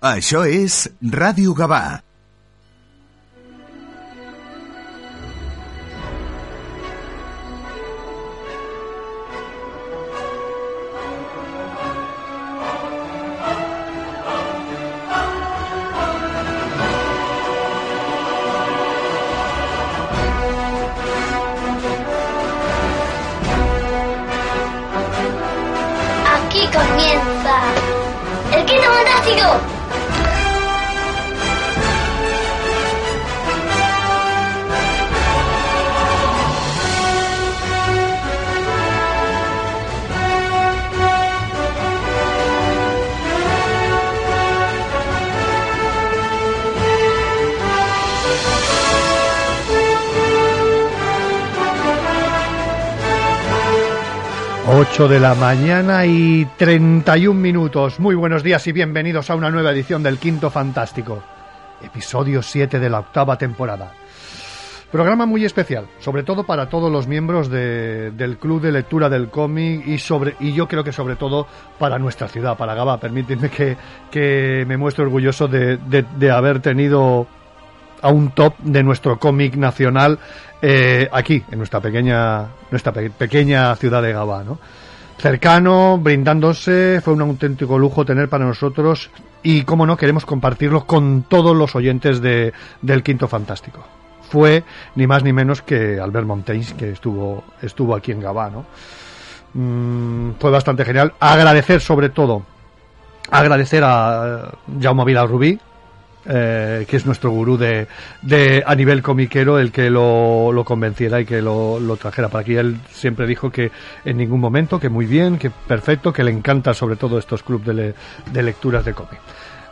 Això és Ràdio Gavà. de la mañana y 31 minutos. Muy buenos días y bienvenidos a una nueva edición del Quinto Fantástico, episodio 7 de la octava temporada. Programa muy especial, sobre todo para todos los miembros de, del Club de Lectura del Cómic y, sobre, y yo creo que sobre todo para nuestra ciudad, para Gaba. Permíteme que, que me muestre orgulloso de, de, haber tenido a un top de nuestro cómic nacional eh, aquí, en nuestra pequeña, nuestra pequeña ciudad de Gabá, ¿no? Cercano, brindándose, fue un auténtico lujo tener para nosotros y, como no, queremos compartirlo con todos los oyentes de, del Quinto Fantástico. Fue ni más ni menos que Albert Montaigne, que estuvo, estuvo aquí en Gabá, ¿no? Mm, fue bastante genial. Agradecer sobre todo, agradecer a Jaume Vilarrubí, eh, que es nuestro gurú de, de a nivel comiquero, el que lo, lo convenciera y que lo, trajera para aquí. Él siempre dijo que en ningún momento, que muy bien, que perfecto, que le encanta sobre todo estos clubes de, le- de lecturas de cómic.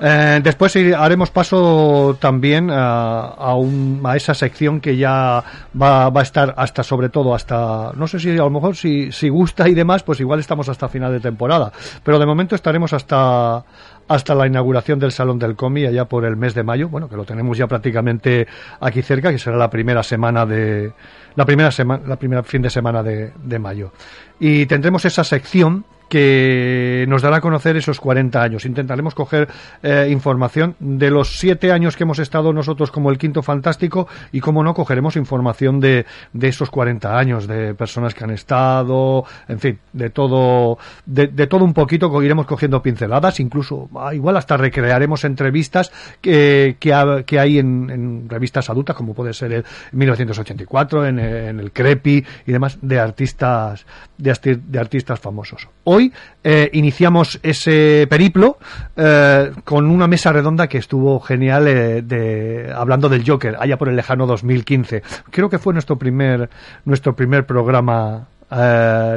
Eh, después haremos paso también a, a, un- a esa sección que ya va, va a estar hasta sobre todo hasta no sé si a lo mejor si, si gusta y demás pues igual estamos hasta final de temporada pero de momento estaremos hasta hasta la inauguración del Salón del Cómic allá por el mes de mayo, bueno, que lo tenemos ya prácticamente aquí cerca, que será la primera semana de la primera semana, la primera fin de semana de, de mayo. Y tendremos esa sección que nos dará a conocer esos 40 años. Intentaremos coger eh, información de los siete años que hemos estado nosotros como el Quinto Fantástico y, como no, cogeremos información de, de esos 40 años, de personas que han estado, en fin, de todo, de, todo un poquito, iremos cogiendo pinceladas, incluso, ah, igual hasta recrearemos entrevistas que, que, que hay en, en revistas adultas, como puede ser el 1984, en, en el Crepi y demás, de artistas, de artistas famosos. Hoy eh, iniciamos ese periplo eh, con una mesa redonda que estuvo genial eh, de, hablando del Joker, allá por el lejano 2015. Creo que fue nuestro primer, nuestro primer programa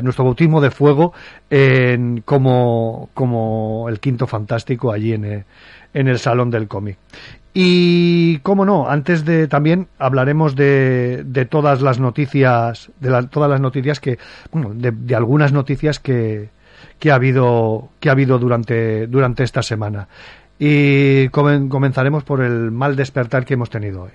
nuestro bautismo de fuego en, como, como el quinto fantástico allí en, eh, en el salón del cómic. Y cómo no, antes de también hablaremos de, de todas las noticias, de la- todas las noticias que, bueno, de algunas noticias que, que ha habido, que ha habido durante, durante esta semana. Y comen- comenzaremos por el mal despertar que hemos tenido hoy.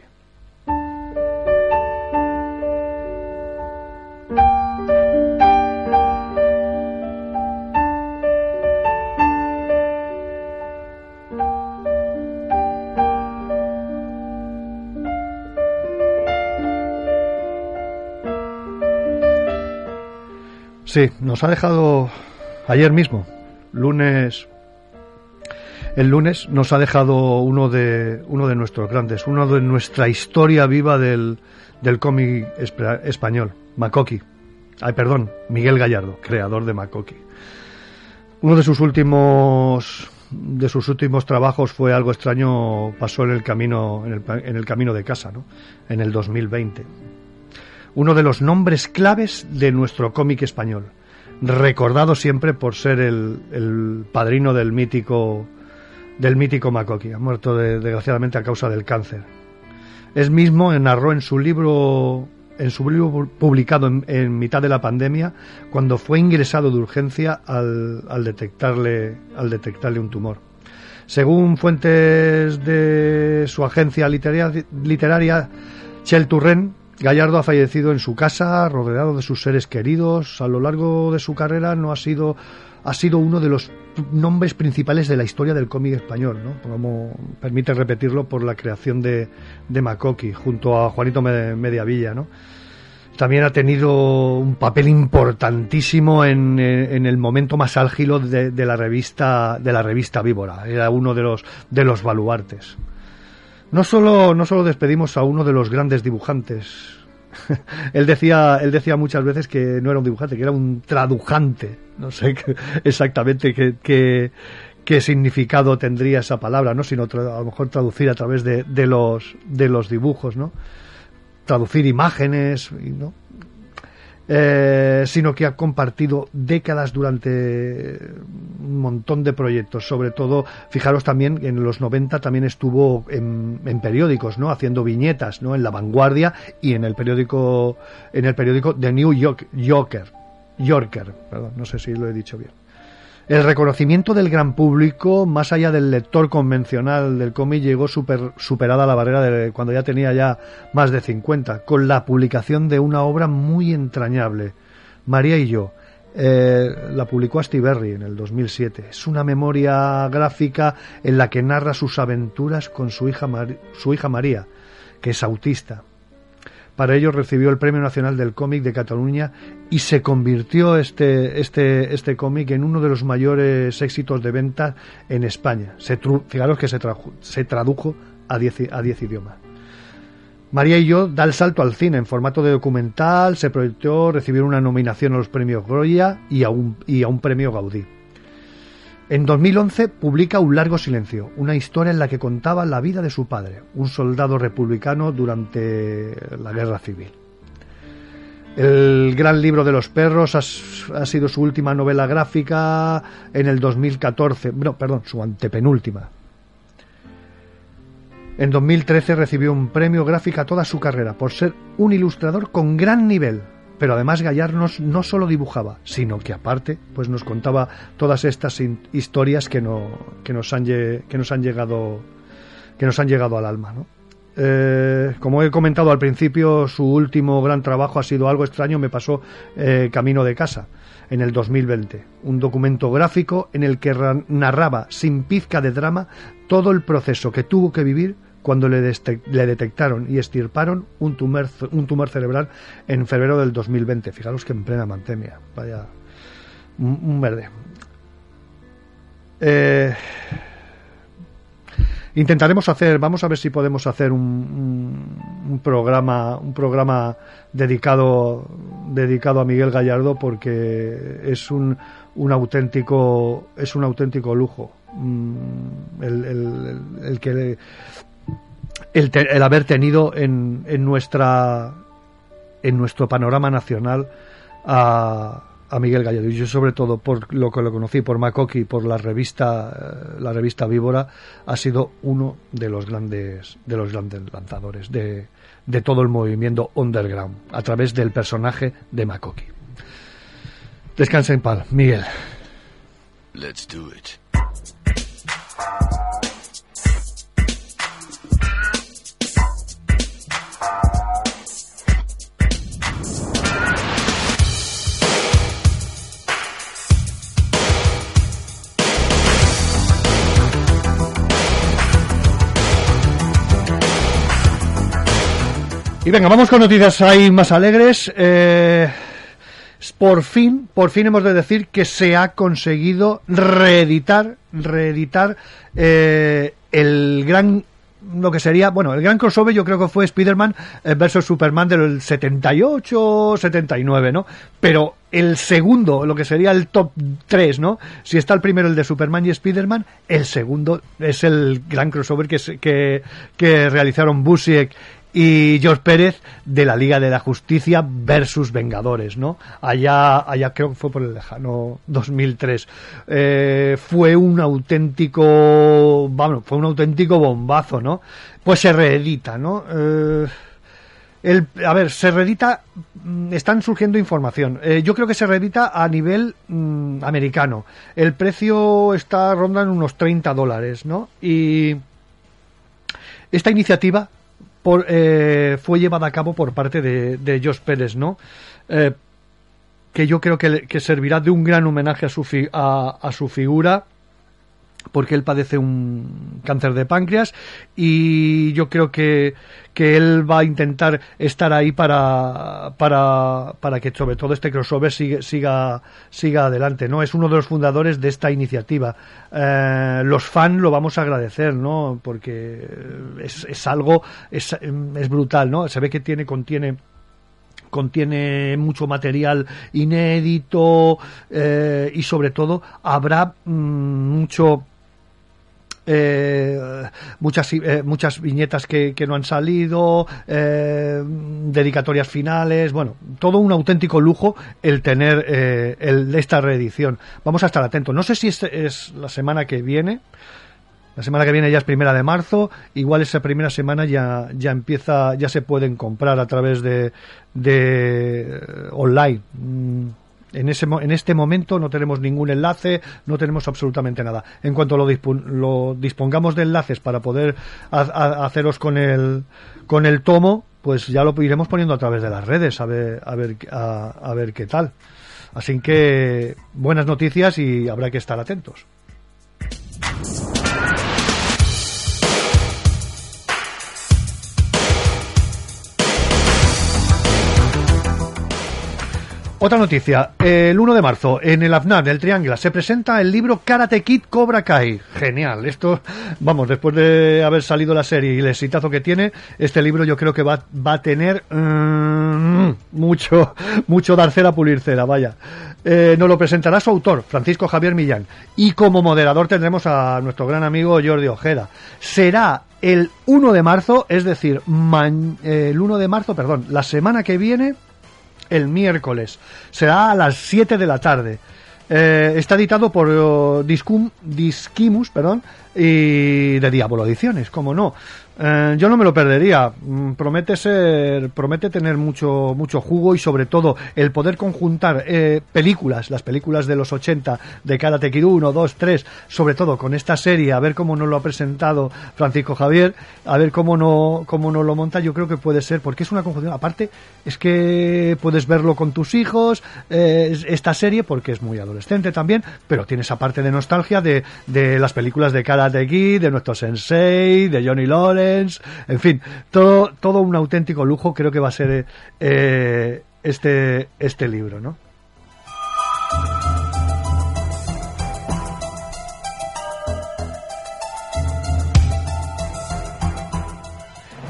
Sí, nos ha dejado ayer mismo, lunes. El lunes nos ha dejado uno de uno de nuestros grandes, uno de nuestra historia viva del, del cómic espa- español, Makoki. Ay, perdón, Miguel Gallardo, creador de Makoki. Uno de sus últimos de sus últimos trabajos fue algo extraño, pasó en el camino en el, en el camino de casa, ¿no? En el 2020 uno de los nombres claves de nuestro cómic español, recordado siempre por ser el, el padrino del mítico del mítico Makoki, ha muerto de- desgraciadamente a causa del cáncer. Es mismo narró en su libro en su libro pu- publicado en, en mitad de la pandemia, cuando fue ingresado de urgencia al, al detectarle al detectarle un tumor. Según fuentes de su agencia literaria, literaria Chel Turren, Gallardo ha fallecido en su casa, rodeado de sus seres queridos. A lo largo de su carrera no ha sido, ha sido uno de los nombres principales de la historia del cómic español, ¿no? Como permite repetirlo por la creación de, de Macoqui junto a Juanito Mediavilla, ¿no? También ha tenido un papel importantísimo en, en el momento más álgido de, de, la revista de la revista Víbora. Era uno de los de los baluartes. No solo, no solo despedimos a uno de los grandes dibujantes. él decía, él decía muchas veces que no era un dibujante, que era un tradujante. No sé exactamente qué, qué, significado tendría esa palabra, ¿no? Sino a lo mejor traducir a través de, de los de los dibujos, ¿no? Traducir imágenes, ¿no? Eh, sino que ha compartido décadas durante un montón de proyectos. Sobre todo, fijaros también, en los 90 también estuvo en, periódicos, ¿no? Haciendo viñetas, ¿no? En La Vanguardia y en el periódico, en el periódico The New York, Yorker. Yorker, no sé si lo he dicho bien. El reconocimiento del gran público, más allá del lector convencional del cómic, llegó super, superada la barrera de cuando ya tenía ya más de 50, con la publicación de una obra muy entrañable, María y yo. Eh, la publicó Astiberri en el 2007. Es una memoria gráfica en la que narra sus aventuras con su hija, su hija María, que es autista. Para ello recibió el Premio Nacional del Cómic de Cataluña y se convirtió este, este, este cómic en uno de los mayores éxitos de venta en España. Se fijaros que se, tradujo a 10 a diez idiomas. María y yo da el salto al cine en formato de documental, se proyectó recibir una nominación a los premios Goya y a un, y a un premio Gaudí. En 2011 publica Un largo silencio, una historia en la que contaba la vida de su padre, un soldado republicano durante la guerra civil. El gran libro de los perros ha, sido su última novela gráfica en el 2014, no, perdón, su antepenúltima. En 2013 recibió un premio gráfico toda su carrera por ser un ilustrador con gran nivel, pero además Gallarnos no solo dibujaba, sino que aparte pues nos contaba todas estas historias que, no, que, nos, han, que nos han llegado que nos han llegado al alma. ¿no? Eh, como he comentado al principio, su último gran trabajo ha sido algo extraño, me pasó eh, Camino de casa en el 2020, un documento gráfico en el que narraba sin pizca de drama todo el proceso que tuvo que vivir cuando le, detectaron y estirparon un tumor, un tumor cerebral en febrero del 2020. Fijaros que en plena pandemia. Vaya. Un, verde. Eh, intentaremos hacer, vamos a ver si podemos hacer un, programa, un programa dedicado, dedicado a Miguel Gallardo porque es un, un auténtico, es un auténtico lujo. Mm, el, el, el que el, haber tenido en, en, nuestra en nuestro panorama nacional a, a Miguel Gallardo. Y yo sobre todo por lo que lo conocí por Macoqui, por la revista eh, la revista Víbora, ha sido uno de los grandes de los grandes lanzadores de, de todo el movimiento underground a través del personaje de Macoqui. Descansa en paz, Miguel. Let's do it. Venga, vamos con noticias ahí más alegres. Eh, por fin, por fin hemos de decir que se ha conseguido reeditar, reeditar eh, el gran lo que sería, bueno, el gran crossover yo creo que fue Spider-Man eh, versus Superman del 78 79, ¿no? Pero el segundo, lo que sería el top 3, ¿no? Si está el primero el de Superman y Spider-Man, el segundo es el gran crossover que, que, que realizaron Busiek y George Pérez de la Liga de la Justicia versus Vengadores, ¿no? Allá, allá creo que fue por el lejano 2003. Eh, fue un auténtico, vamos, fue un auténtico bombazo, ¿no? Pues se reedita, ¿no? Eh, el, a ver, se reedita, mm, están surgiendo información. Eh, yo creo que se reedita a nivel mm, americano. El precio está rondando unos 30 dólares, ¿no? Y esta iniciativa eh, fue llevada a cabo por parte de, de Josh Pérez, ¿no? Eh, que yo creo que, que servirá de un gran homenaje a su, fi- a, a su figura porque él padece un cáncer de páncreas y yo creo que, que él va a intentar estar ahí para, para, para que sobre todo este crossover siga, siga, siga adelante, ¿no? Es uno de los fundadores de esta iniciativa. Eh, los fans lo vamos a agradecer, ¿no? Porque es, es algo, es, es brutal, ¿no? Se ve que tiene, contiene contiene mucho material inédito eh, y sobre todo habrá mm, mucho eh, muchas eh, muchas viñetas que, que no han salido eh, dedicatorias finales bueno todo un auténtico lujo el tener eh, el, esta reedición. Vamos a estar atentos. No sé si es, es la semana que viene. La semana que viene ya es primera de marzo, igual esa primera semana ya, ya empieza, ya se pueden comprar a través de, de eh, online. En, ese, en este momento no tenemos ningún enlace, no tenemos absolutamente nada. En cuanto lo, lo dispongamos de enlaces para poder ha- ha- haceros con el, con el tomo, pues ya lo iremos poniendo a través de las redes, a ver, a ver, a, a ver qué tal. Así que buenas noticias y habrá que estar atentos. Otra noticia, el 1 de marzo en el AFNAR, el Triángulo, se presenta el libro Karate Kid Cobra Kai. Genial, esto, vamos, después de haber salido la serie y el exitazo que tiene, este libro yo creo que va, va a tener mm, mucho, mucho dar cera, pulir cera, vaya. Eh, nos lo presentará su autor, Francisco Javier Millán, y como moderador tendremos a nuestro gran amigo Jordi Ojeda. Será el 1 de marzo, es decir, el 1 de marzo, perdón, la semana que viene, el miércoles. Será a las 7 de la tarde. Eh, está editado por eh, Discum, Disquimus perdón, y de Diablo Ediciones, como no. Eh, yo no me lo perdería. Mm, Promete ser, promete tener mucho, mucho jugo y sobre todo el poder conjuntar eh, películas, las películas de los 80 de Karate Kid 1, 2, 3, sobre todo con esta serie, a ver cómo nos lo ha presentado Francisco Javier, a ver cómo no, cómo nos lo monta, yo creo que puede ser, porque es una conjunción. Aparte, es que puedes verlo con tus hijos, eh, es- esta serie, porque es muy adolescente también, pero tiene esa parte de nostalgia de, de las películas de Karate Kid, de nuestro Sensei, de Johnny Lawrence, en fin, todo, todo un auténtico lujo creo que va a ser eh, este, este libro, ¿no?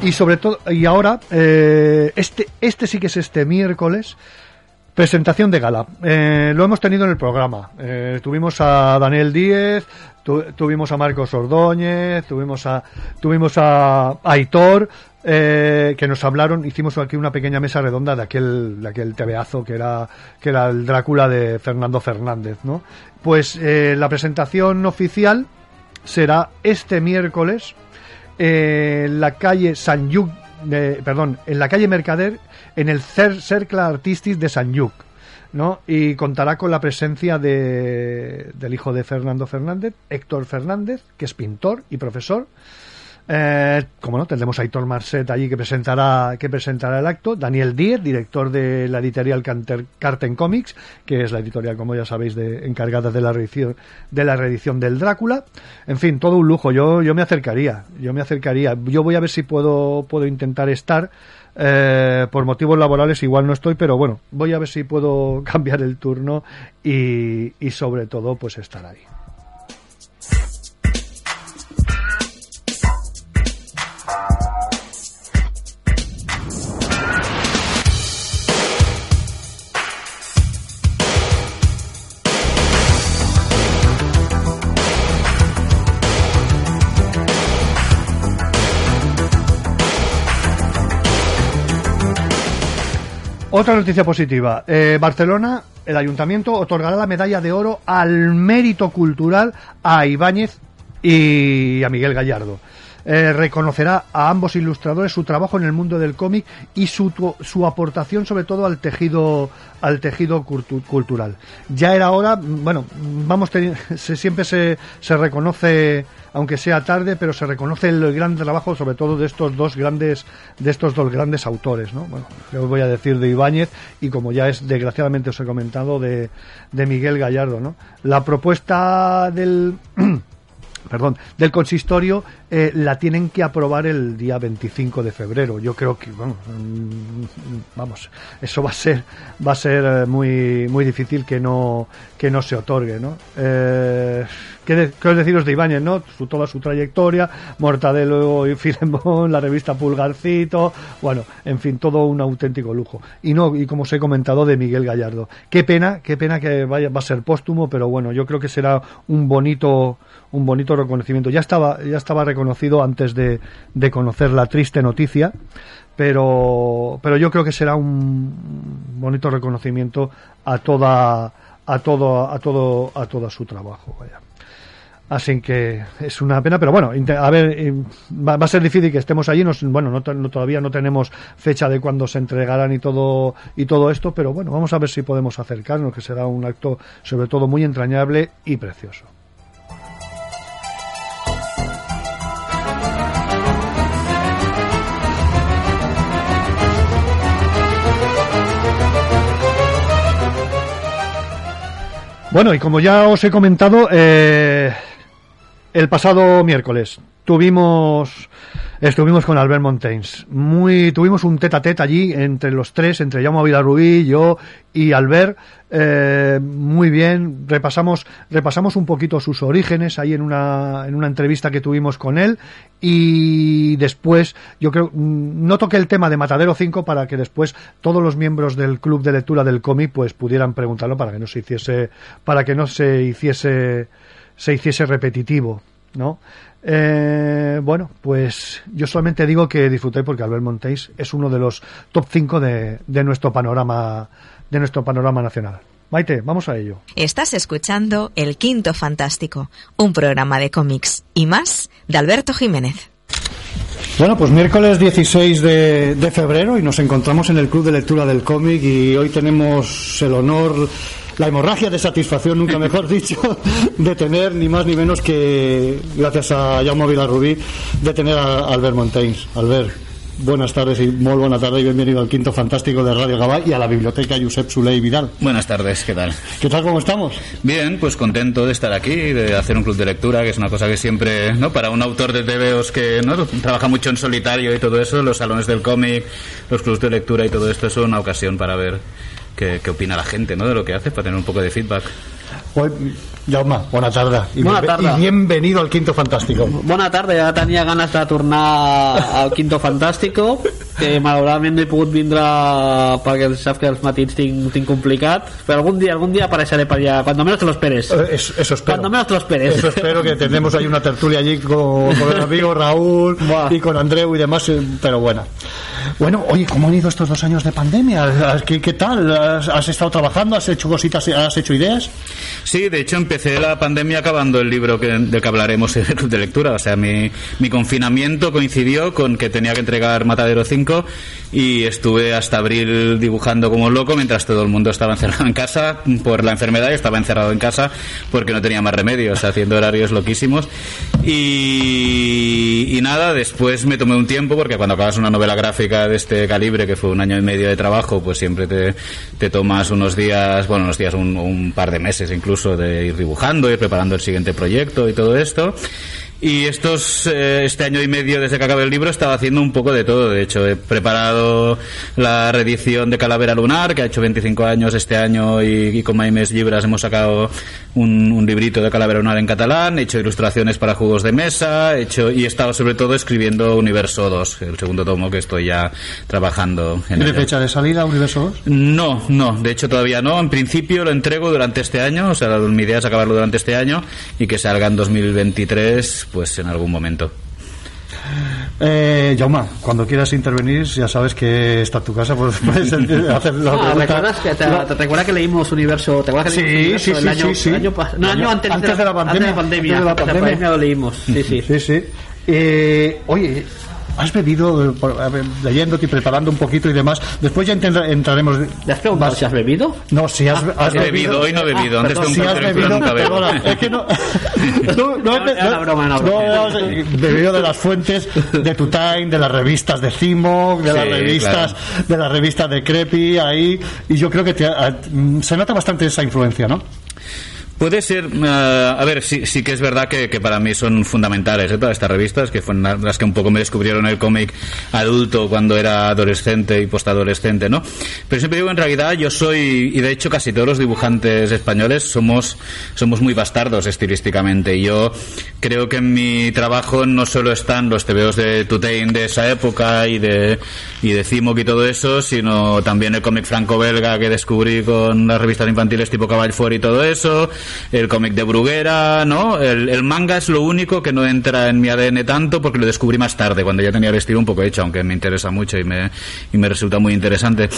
Y sobre todo, y ahora, eh, este, este sí que es este miércoles, presentación de gala. Eh, lo hemos tenido en el programa. Eh, tuvimos a Daniel Díez, tu- tuvimos a Marcos Ordóñez, tuvimos a, tuvimos a, Aitor, eh, que nos hablaron, hicimos aquí una pequeña mesa redonda de aquel, de aquel tebeazo que era, que era el Drácula de Fernando Fernández, ¿no? Pues eh, la presentación oficial será este miércoles eh, en la calle San Lluc, perdón, en la calle Mercader, en el Cer- Cercle Artistis de San Lluc, ¿no? Y contará con la presencia de, del hijo de Fernando Fernández, Héctor Fernández, que es pintor y profesor. Eh, como no, tendremos a Héctor Marcet allí que presentará, que presentará el acto. Daniel Díez, director de la editorial Canter- Carten Comics, que es la editorial, como ya sabéis, de, encargada de la reedición, de la reedición del Drácula. En fin, todo un lujo. Yo, yo me acercaría, yo me acercaría. Yo voy a ver si puedo, puedo intentar estar. Eh, por motivos laborales igual no estoy, pero bueno, voy a ver si puedo cambiar el turno y, y sobre todo pues estar ahí. Otra noticia positiva. Eh, Barcelona, el ayuntamiento otorgará la medalla de oro al mérito cultural a Ibáñez y a Miguel Gallardo. eh, reconocerá a ambos ilustradores su trabajo en el mundo del cómic y su, su aportación sobre todo al tejido al tejido cultural. Ya era hora, bueno, vamos se, siempre se, se reconoce aunque sea tarde, pero se reconoce el gran trabajo, sobre todo de estos dos grandes, de estos dos grandes autores, ¿no? Bueno, yo voy a decir de Ibáñez y como ya es desgraciadamente os he comentado de, de Miguel Gallardo, ¿no? La propuesta del perdón, del consistorio eh, la tienen que aprobar el día 25 de febrero. Yo creo que, vamos, mm, vamos eso va a ser, va a ser eh, muy, muy difícil que no, que no se otorgue, ¿no? Eh, ¿qué, deciros de Ibáñez, no? Su, toda su trayectoria, Mortadelo y Filemón, la revista Pulgarcito, bueno, en fin, todo un auténtico lujo. Y no, y como os he comentado, de Miguel Gallardo. Qué pena, qué pena que vaya, va a ser póstumo, pero bueno, yo creo que será un bonito, un bonito reconocimiento. Ya estaba, ya estaba reconocido antes de, de conocer la triste noticia, pero, pero yo creo que será un bonito reconocimiento a toda, a todo, a todo, a todo su trabajo. Vaya. Así que es una pena, pero bueno, a ver, eh, va, a ser difícil que estemos allí. bueno, no, todavía no tenemos fecha de cuándo se entregarán y todo y todo esto, pero bueno, vamos a ver si podemos acercarnos, que será un acto sobre todo muy entrañable y precioso. Bueno, y como ya os he comentado, eh, el pasado miércoles tuvimos estuvimos con Albert Montaigne. Muy, tuvimos un tete a tete allí entre los tres, entre Jaume Vilarrubí, yo y Albert. Eh, muy bien, repasamos, repasamos un poquito sus orígenes ahí en una, en una entrevista que tuvimos con él. Y después, yo creo, mm, no toqué el tema de Matadero 5 para que después todos los miembros del club de lectura del cómic pues pudieran preguntarlo para que no se hiciese, para que no se hiciese se hiciese repetitivo, ¿no? Eh, bueno, pues yo solamente digo que disfruté porque Albert Montéis es uno de los top 5 de, de, nuestro panorama de nuestro panorama nacional. Maite, vamos a ello. Estás escuchando El Quinto Fantástico, un programa de cómics y más de Alberto Jiménez. Bueno, pues miércoles 16 de, febrero y nos encontramos en el Club de Lectura del Cómic y hoy tenemos el honor la hemorragia de satisfacción, nunca mejor dicho, de tener ni más ni menos que, gracias a Jaume Vilarrubí, de tener a Albert Montaigne. Albert, buenas tardes y muy buena tarde y bienvenido al quinto fantástico de Radio Gabá y a la biblioteca Josep Suley Vidal. Buenas tardes, ¿qué tal? ¿Qué tal, cómo estamos? Bien, pues contento de estar aquí, de hacer un club de lectura, que es una cosa que siempre, ¿no? Para un autor de TVOs que ¿no? trabaja mucho en solitario y todo eso, los salones del cómic, los clubes de lectura y todo esto es una ocasión para ver qué, qué opina la gente ¿no? de lo que hace, para tener un poco de feedback. Pues, Jaume, bona tarda. I, bona tarda. I bienvenido al Quinto Fantástico. Bona tarda, ja tenia ganes de tornar al Quinto Fantástico, que malauradament no he pogut vindre perquè saps que els matins tinc, tinc complicat, però algun dia, algun dia apareixeré per allà, cuando menos te lo esperes. Eh, eso, eso espero. Cuando menos te lo esperes. Eso espero, que tendremos ahí una tertulia allí con, con el amigo Raúl Buah. y con Andreu y demás, eh, pero bueno. Bueno, oye, ¿cómo han ido estos dos años de pandemia? ¿Qué, qué tal? ¿Has, ¿Has estado trabajando? ¿Has hecho cositas? ¿Has hecho ideas? Sí, de hecho empecé la pandemia acabando el libro que, del que hablaremos en el club de lectura. O sea, mi, mi confinamiento coincidió con que tenía que entregar Matadero 5 y estuve hasta abril dibujando como loco mientras todo el mundo estaba encerrado en casa por la enfermedad y estaba encerrado en casa porque no tenía más remedios, haciendo horarios loquísimos. Y, y nada, después me tomé un tiempo porque cuando acabas una novela gráfica de este calibre, que fue un año y medio de trabajo, pues siempre te, te tomas unos días, bueno, unos días, un, un par de meses incluso de ir dibujando, ir preparando el siguiente proyecto y todo esto. Y estos, eh, este año y medio desde que acabé el libro estaba haciendo un poco de todo. De hecho, he preparado la reedición de Calavera Lunar, que ha hecho 25 años este año y, con Maimes Libras hemos sacado un, un, librito de Calavera Lunar en catalán. He hecho ilustraciones para juegos de mesa. He hecho, y he estado sobre todo escribiendo Universo 2, el segundo tomo que estoy ya trabajando en ¿Tiene fecha de salida Universo 2? No, no. De hecho, todavía no. En principio lo entrego durante este año. O sea, mi idea es acabarlo durante este año y que salga en 2023 pues en algún momento. Eh, Jauma, cuando quieras intervenir, ya sabes que está tu casa, pues puedes hacer la ah, ¿recuerdas que te, te, recuerdas que leímos Universo? ¿Te acuerdas que leímos sí, Universo sí, el año, sí, sí. El año, no, año antes, antes, de la, antes de la pandemia. Antes de la pandemia, antes de la pandemia lo leímos. Sí, sí. sí, sí. Eh, oye, has bebido, por- a ver, leyéndote y preparando un poquito y demás. Después ya entra- entraremos. ¿Le has preguntado si has bebido? No, si has, Has bebido, hoy no he bebido. Ah, Antes de perdón, un Si has bebido, perdona, es que no. bebido de las fuentes de Tu Time, de las revistas de Cimo, de las revistas, claro. de las revistas de Crepi, ahí, y yo creo que te ha- mm, se nota bastante esa influencia, ¿no? Puede ser, eh, a ver, sí, sí que es verdad que, para mí son fundamentales ¿eh? todas estas revistas, que fueron las que un poco me descubrieron el cómic adulto cuando era adolescente y postadolescente, ¿no? Pero siempre digo, en realidad yo soy, y de hecho casi todos los dibujantes españoles somos, somos muy bastardos estilísticamente. Yo creo que en mi trabajo no solo están los tebeos de Tutein de esa época y de, y de Cimoc y todo eso, sino también el cómic franco-belga que descubrí con las revistas infantiles tipo Caball Fort y todo eso, el cómic de Bruguera, ¿no? El, el manga es lo único que no entra en mi ADN tanto porque lo descubrí más tarde, cuando ya tenía el estilo un poco hecho, aunque me interesa mucho y me, y me resulta muy interesante.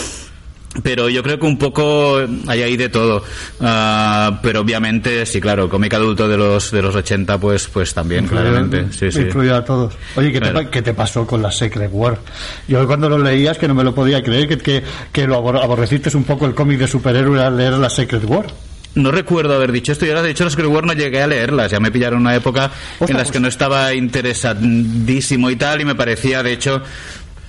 Pero yo creo que un poco hay ahí de todo. Ah, pero obviamente, sí, claro, el cómic adulto de los, de los 80, pues, pues también, claramente. Sí, sí. A todos. Oye, ¿qué, te, Claro. qué te pasó con la Secret War? Yo cuando lo leías que no me lo podía creer, que, que, que lo abor- aborreciste un poco el cómic de superhéroe al leer la Secret War. No recuerdo haber dicho esto. Y ahora de hecho las Secret War no llegué a leerlas, ya me pillaron una época en las que no estaba interesadísimo y tal y me parecía de hecho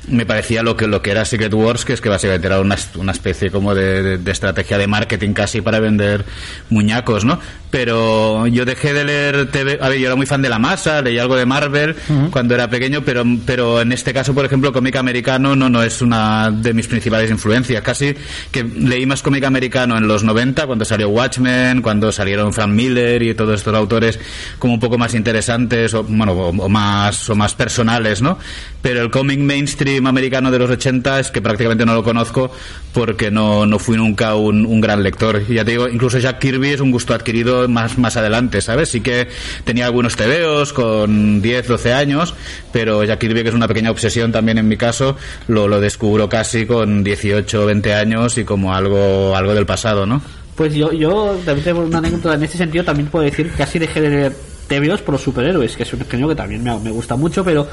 me parecía lo que lo que era Secret Wars que es que básicamente era una, una especie como de, de- estrategia de marketing casi para vender muñacos no pero yo dejé de leer TV a ver yo era muy fan de la masa leí algo de Marvel cuando era pequeño pero pero en este caso por ejemplo cómic americano no no es una de mis principales influencias. Casi que leí más cómic americano en los 90 cuando salió Watchmen cuando salieron Frank Miller y todos estos autores como un poco más interesantes o bueno o, o más o más personales no pero el cómic mainstream americano de los 80 es que prácticamente no lo conozco porque no, no fui nunca un, un gran lector. Y ya te digo incluso Jack Kirby es un gusto adquirido más más adelante sabes sí que tenía algunos tebeos con 10 12 años pero Jack Kirby que es una pequeña obsesión también en mi caso lo, lo descubro casi con 18 20 años y como algo algo del pasado no Pues yo, yo también tengo una anécdota en este sentido, también puedo decir que casi dejé de leer TVOs por los superhéroes, que es un género que también me, me gusta mucho, pero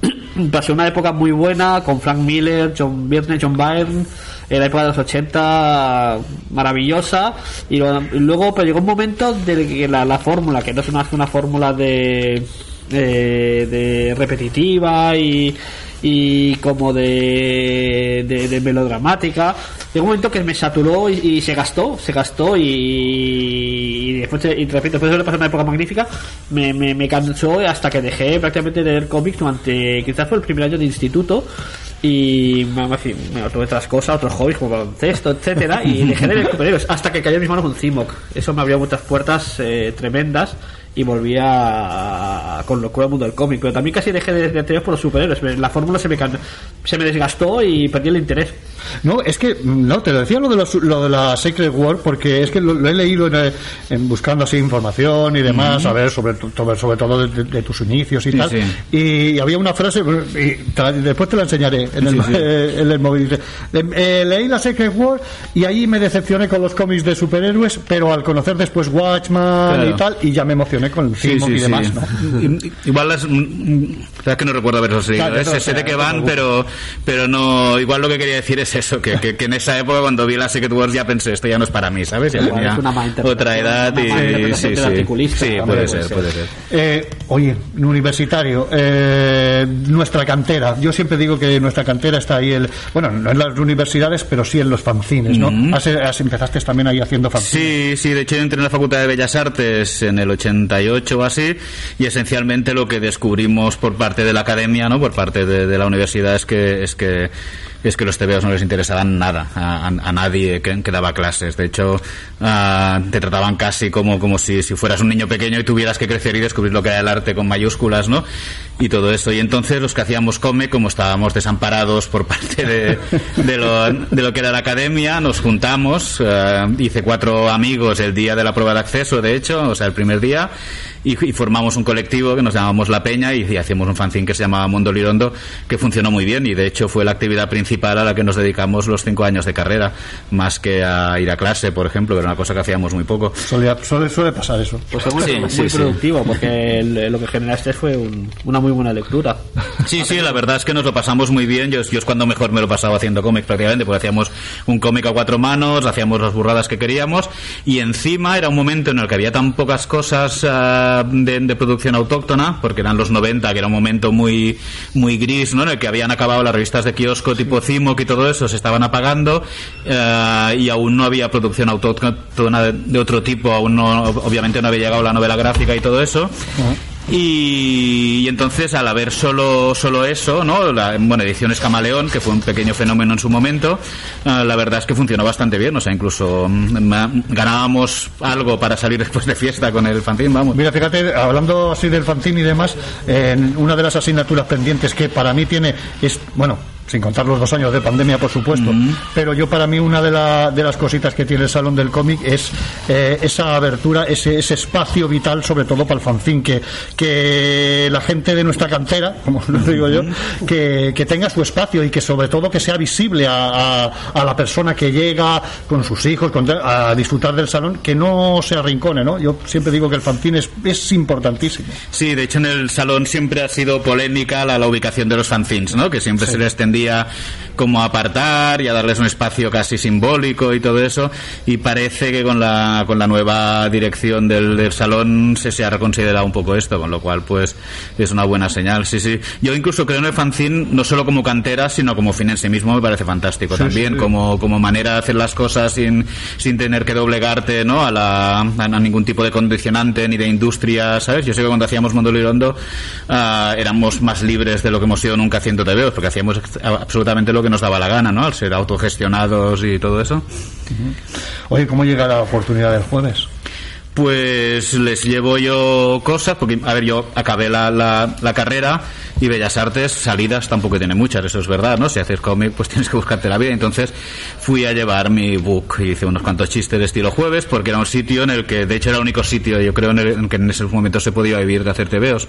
pasé una época muy buena con Frank Miller, John Byrne, John Byrne, en la época de los 80 maravillosa, y, lo- luego pero llegó un momento de que la, la fórmula, que no es más que una fórmula de, de, de repetitiva y y como de, de, de melodramática. Llegó un momento que me saturó y, y se gastó se gastó y, y después y repito después de pasar una época magnífica me, me, me cansó hasta que dejé prácticamente de leer cómics durante quizás fue el primer año de instituto y me, tuve otras cosas otros hobbies como baloncesto etcétera y dejé de leer superhéroes hasta que cayó en mis manos un Cimoc eso me abrió muchas puertas eh, tremendas y volví a- con locura al mundo del cómic pero también casi dejé de, de por los superhéroes la fórmula se me can- se me desgastó y perdí el interés No, es que, no, te lo decía lo de, los- lo de la Secret War porque es que lo, lo he leído en, eh, en buscando así información y demás, a ver, sobre, sobre, sobre todo de, de- tus inicios y Sí, tal. sí. Y había una frase, y te la- después te la enseñaré en el, Sí, eh, en el móvil. Eh, leí la Secret War y ahí me decepcioné con los cómics de superhéroes, pero al conocer después Watchman Claro. y tal, y ya me emocioné con el y demás, ¿no? Igual las. Mm, mm, verdad que no recuerdo haberlos leído. Claro, ¿eh? sé, sé de qué van, pero, pero no. Igual lo que quería decir es eso: que, que, que en esa época, cuando vi la Secret Wars, ya pensé, esto ya no es para mí, ¿sabes? Ya tenía es otra edad y. Sí, sí. Sí, puede ser, puede ser. Eh, oye, universitario, eh, nuestra cantera. Yo siempre digo que nuestra cantera está ahí, el, bueno, no en las universidades, pero sí en los fanzines, ¿no? Ujú. Has- has- empezaste también ahí haciendo fanzines. Sí, sí, de hecho yo entré en la Facultad de Bellas Artes en el 88 o así, y esencialmente lo que descubrimos por parte de la academia, ¿no? Por parte de, de la universidad es que, es que, es que los TVOs no les interesaban nada a, a- nadie que, daba clases. De hecho, ah, te trataban casi como, como si, si fueras un niño pequeño y tuvieras que crecer y descubrir lo que era el arte con mayúsculas, ¿no? Y todo eso. Y entonces los que hacíamos come, como estábamos desamparados por parte de, de, lo, de lo que era la academia, nos juntamos, eh, hice cuatro amigos el día de la prueba de acceso, de hecho, o sea, el primer día, y, y formamos un colectivo que nos llamábamos La Peña y, y hacíamos un fanzine que se llamaba Mundo Lirondo que funcionó muy bien y de hecho fue la actividad principal a la que nos dedicamos los cinco años de carrera, más que a ir a clase, por ejemplo, que era una cosa que hacíamos muy poco. Suele, suele, suele pasar eso. Pues fue muy, Sí, muy sí, sí. productivo, porque el- lo que generaste fue un- una muy buena lectura. Sí, sí, la verdad es que nos lo pasamos muy bien. Yo, yo es cuando mejor me lo pasaba haciendo cómics prácticamente, porque hacíamos un cómic a cuatro manos, hacíamos las burradas que queríamos y encima era un momento en el que había tan pocas cosas ah, de, de producción autóctona, porque eran los 90, que era un momento muy muy gris, ¿no? En el que habían acabado las revistas de kiosco tipo Cimoc y todo eso, se estaban apagando ah, y aún no había producción autóctona de, otro tipo, aún no, obviamente no había llegado la novela gráfica y todo eso. Y, y entonces al haber solo solo eso, ¿no? La, bueno, ediciones Camaleón, que fue un pequeño fenómeno en su momento, eh, la verdad es que funcionó bastante bien, o sea, incluso mm, ganábamos algo para salir después de fiesta con el fanzine, vamos. Mira, fíjate, hablando así del fanzine y demás, en una de las asignaturas pendientes que para mí tiene es, bueno, sin contar los dos años de pandemia, por supuesto, pero yo para mí una de, la- de las cositas que tiene el Salón del Cómic es eh, esa abertura, ese, ese espacio vital, sobre todo para el fanzine, que, que la gente de nuestra cantera, como lo digo yo, que, que tenga su espacio y que sobre todo que sea visible a, a- a la persona que llega con sus hijos con- a disfrutar del salón, que no se arrincone, ¿no? Yo siempre digo que el fanzine es, es importantísimo. Sí, de hecho en el salón siempre ha sido polémica la, la ubicación de los fanzines, ¿no? Que siempre se les tendía como apartar y a darles un espacio casi simbólico y todo eso. Y parece que con la, con la nueva dirección del, del salón se, se ha reconsiderado un poco esto, con lo cual pues es una buena señal, sí, sí. Yo incluso creo en el fanzine no solo como cantera, sino como fin en sí mismo me parece fantástico también, como, como manera de hacer las cosas sin, sin tener que doblegarte, ¿no? A, la, a ningún tipo de condicionante ni de industria, ¿sabes? Yo sé que cuando hacíamos Mundo Lirondo ah, éramos más libres de lo que hemos sido nunca haciendo TVOs, porque hacíamos absolutamente lo que nos daba la gana, ¿no? Al ser autogestionados y todo eso. Oye, ¿cómo llega la oportunidad del jueves? Pues les llevo yo cosas, porque, a ver, yo acabé la, la, la carrera y Bellas Artes, salidas tampoco tiene muchas, eso es verdad, ¿no? Si haces cómic, pues tienes que buscarte la vida. Entonces fui a llevar mi book y hice unos cuantos chistes de estilo jueves, porque era un sitio en el que, de hecho, era el único sitio, yo creo, en el, en que en ese momento se podía vivir de hacer tebeos.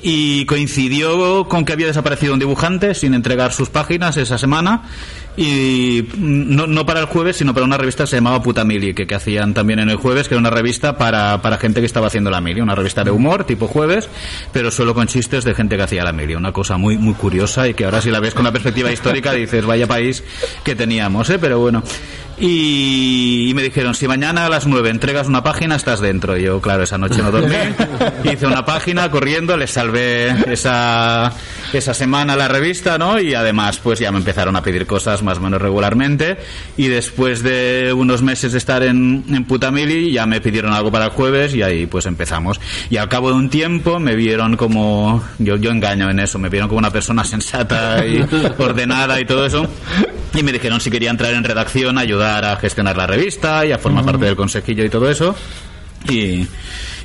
Y coincidió con que había desaparecido un dibujante sin entregar sus páginas esa semana. Y mm, no, no para el jueves, sino para una revista que se llamaba Puta Mili, que, que hacían también en el jueves, que era una revista para, para gente que estaba haciendo la mili. Una revista de humor, tipo jueves, pero solo con chistes de gente que hacía la mili. Una cosa muy, muy curiosa y que ahora si la ves con una perspectiva histórica dices, vaya país que teníamos, ¿eh? Pero bueno. Y, y me dijeron, si mañana a las 9 entregas una página, estás dentro. Y yo, claro, esa noche no dormí. Hice una página corriendo, les salvé esa, esa semana la revista, ¿no? Y además, pues ya me empezaron a pedir cosas más o menos regularmente. Y después de unos meses de estar en, en Putamili, ya me pidieron algo para el jueves y ahí pues empezamos. Y al cabo de un tiempo me vieron como, yo, yo engaño en eso, me vieron como una persona sensata y ordenada y todo eso. Y me dijeron si quería entrar en redacción, ayudar a gestionar la revista y a formar parte del consejillo y todo eso. Y,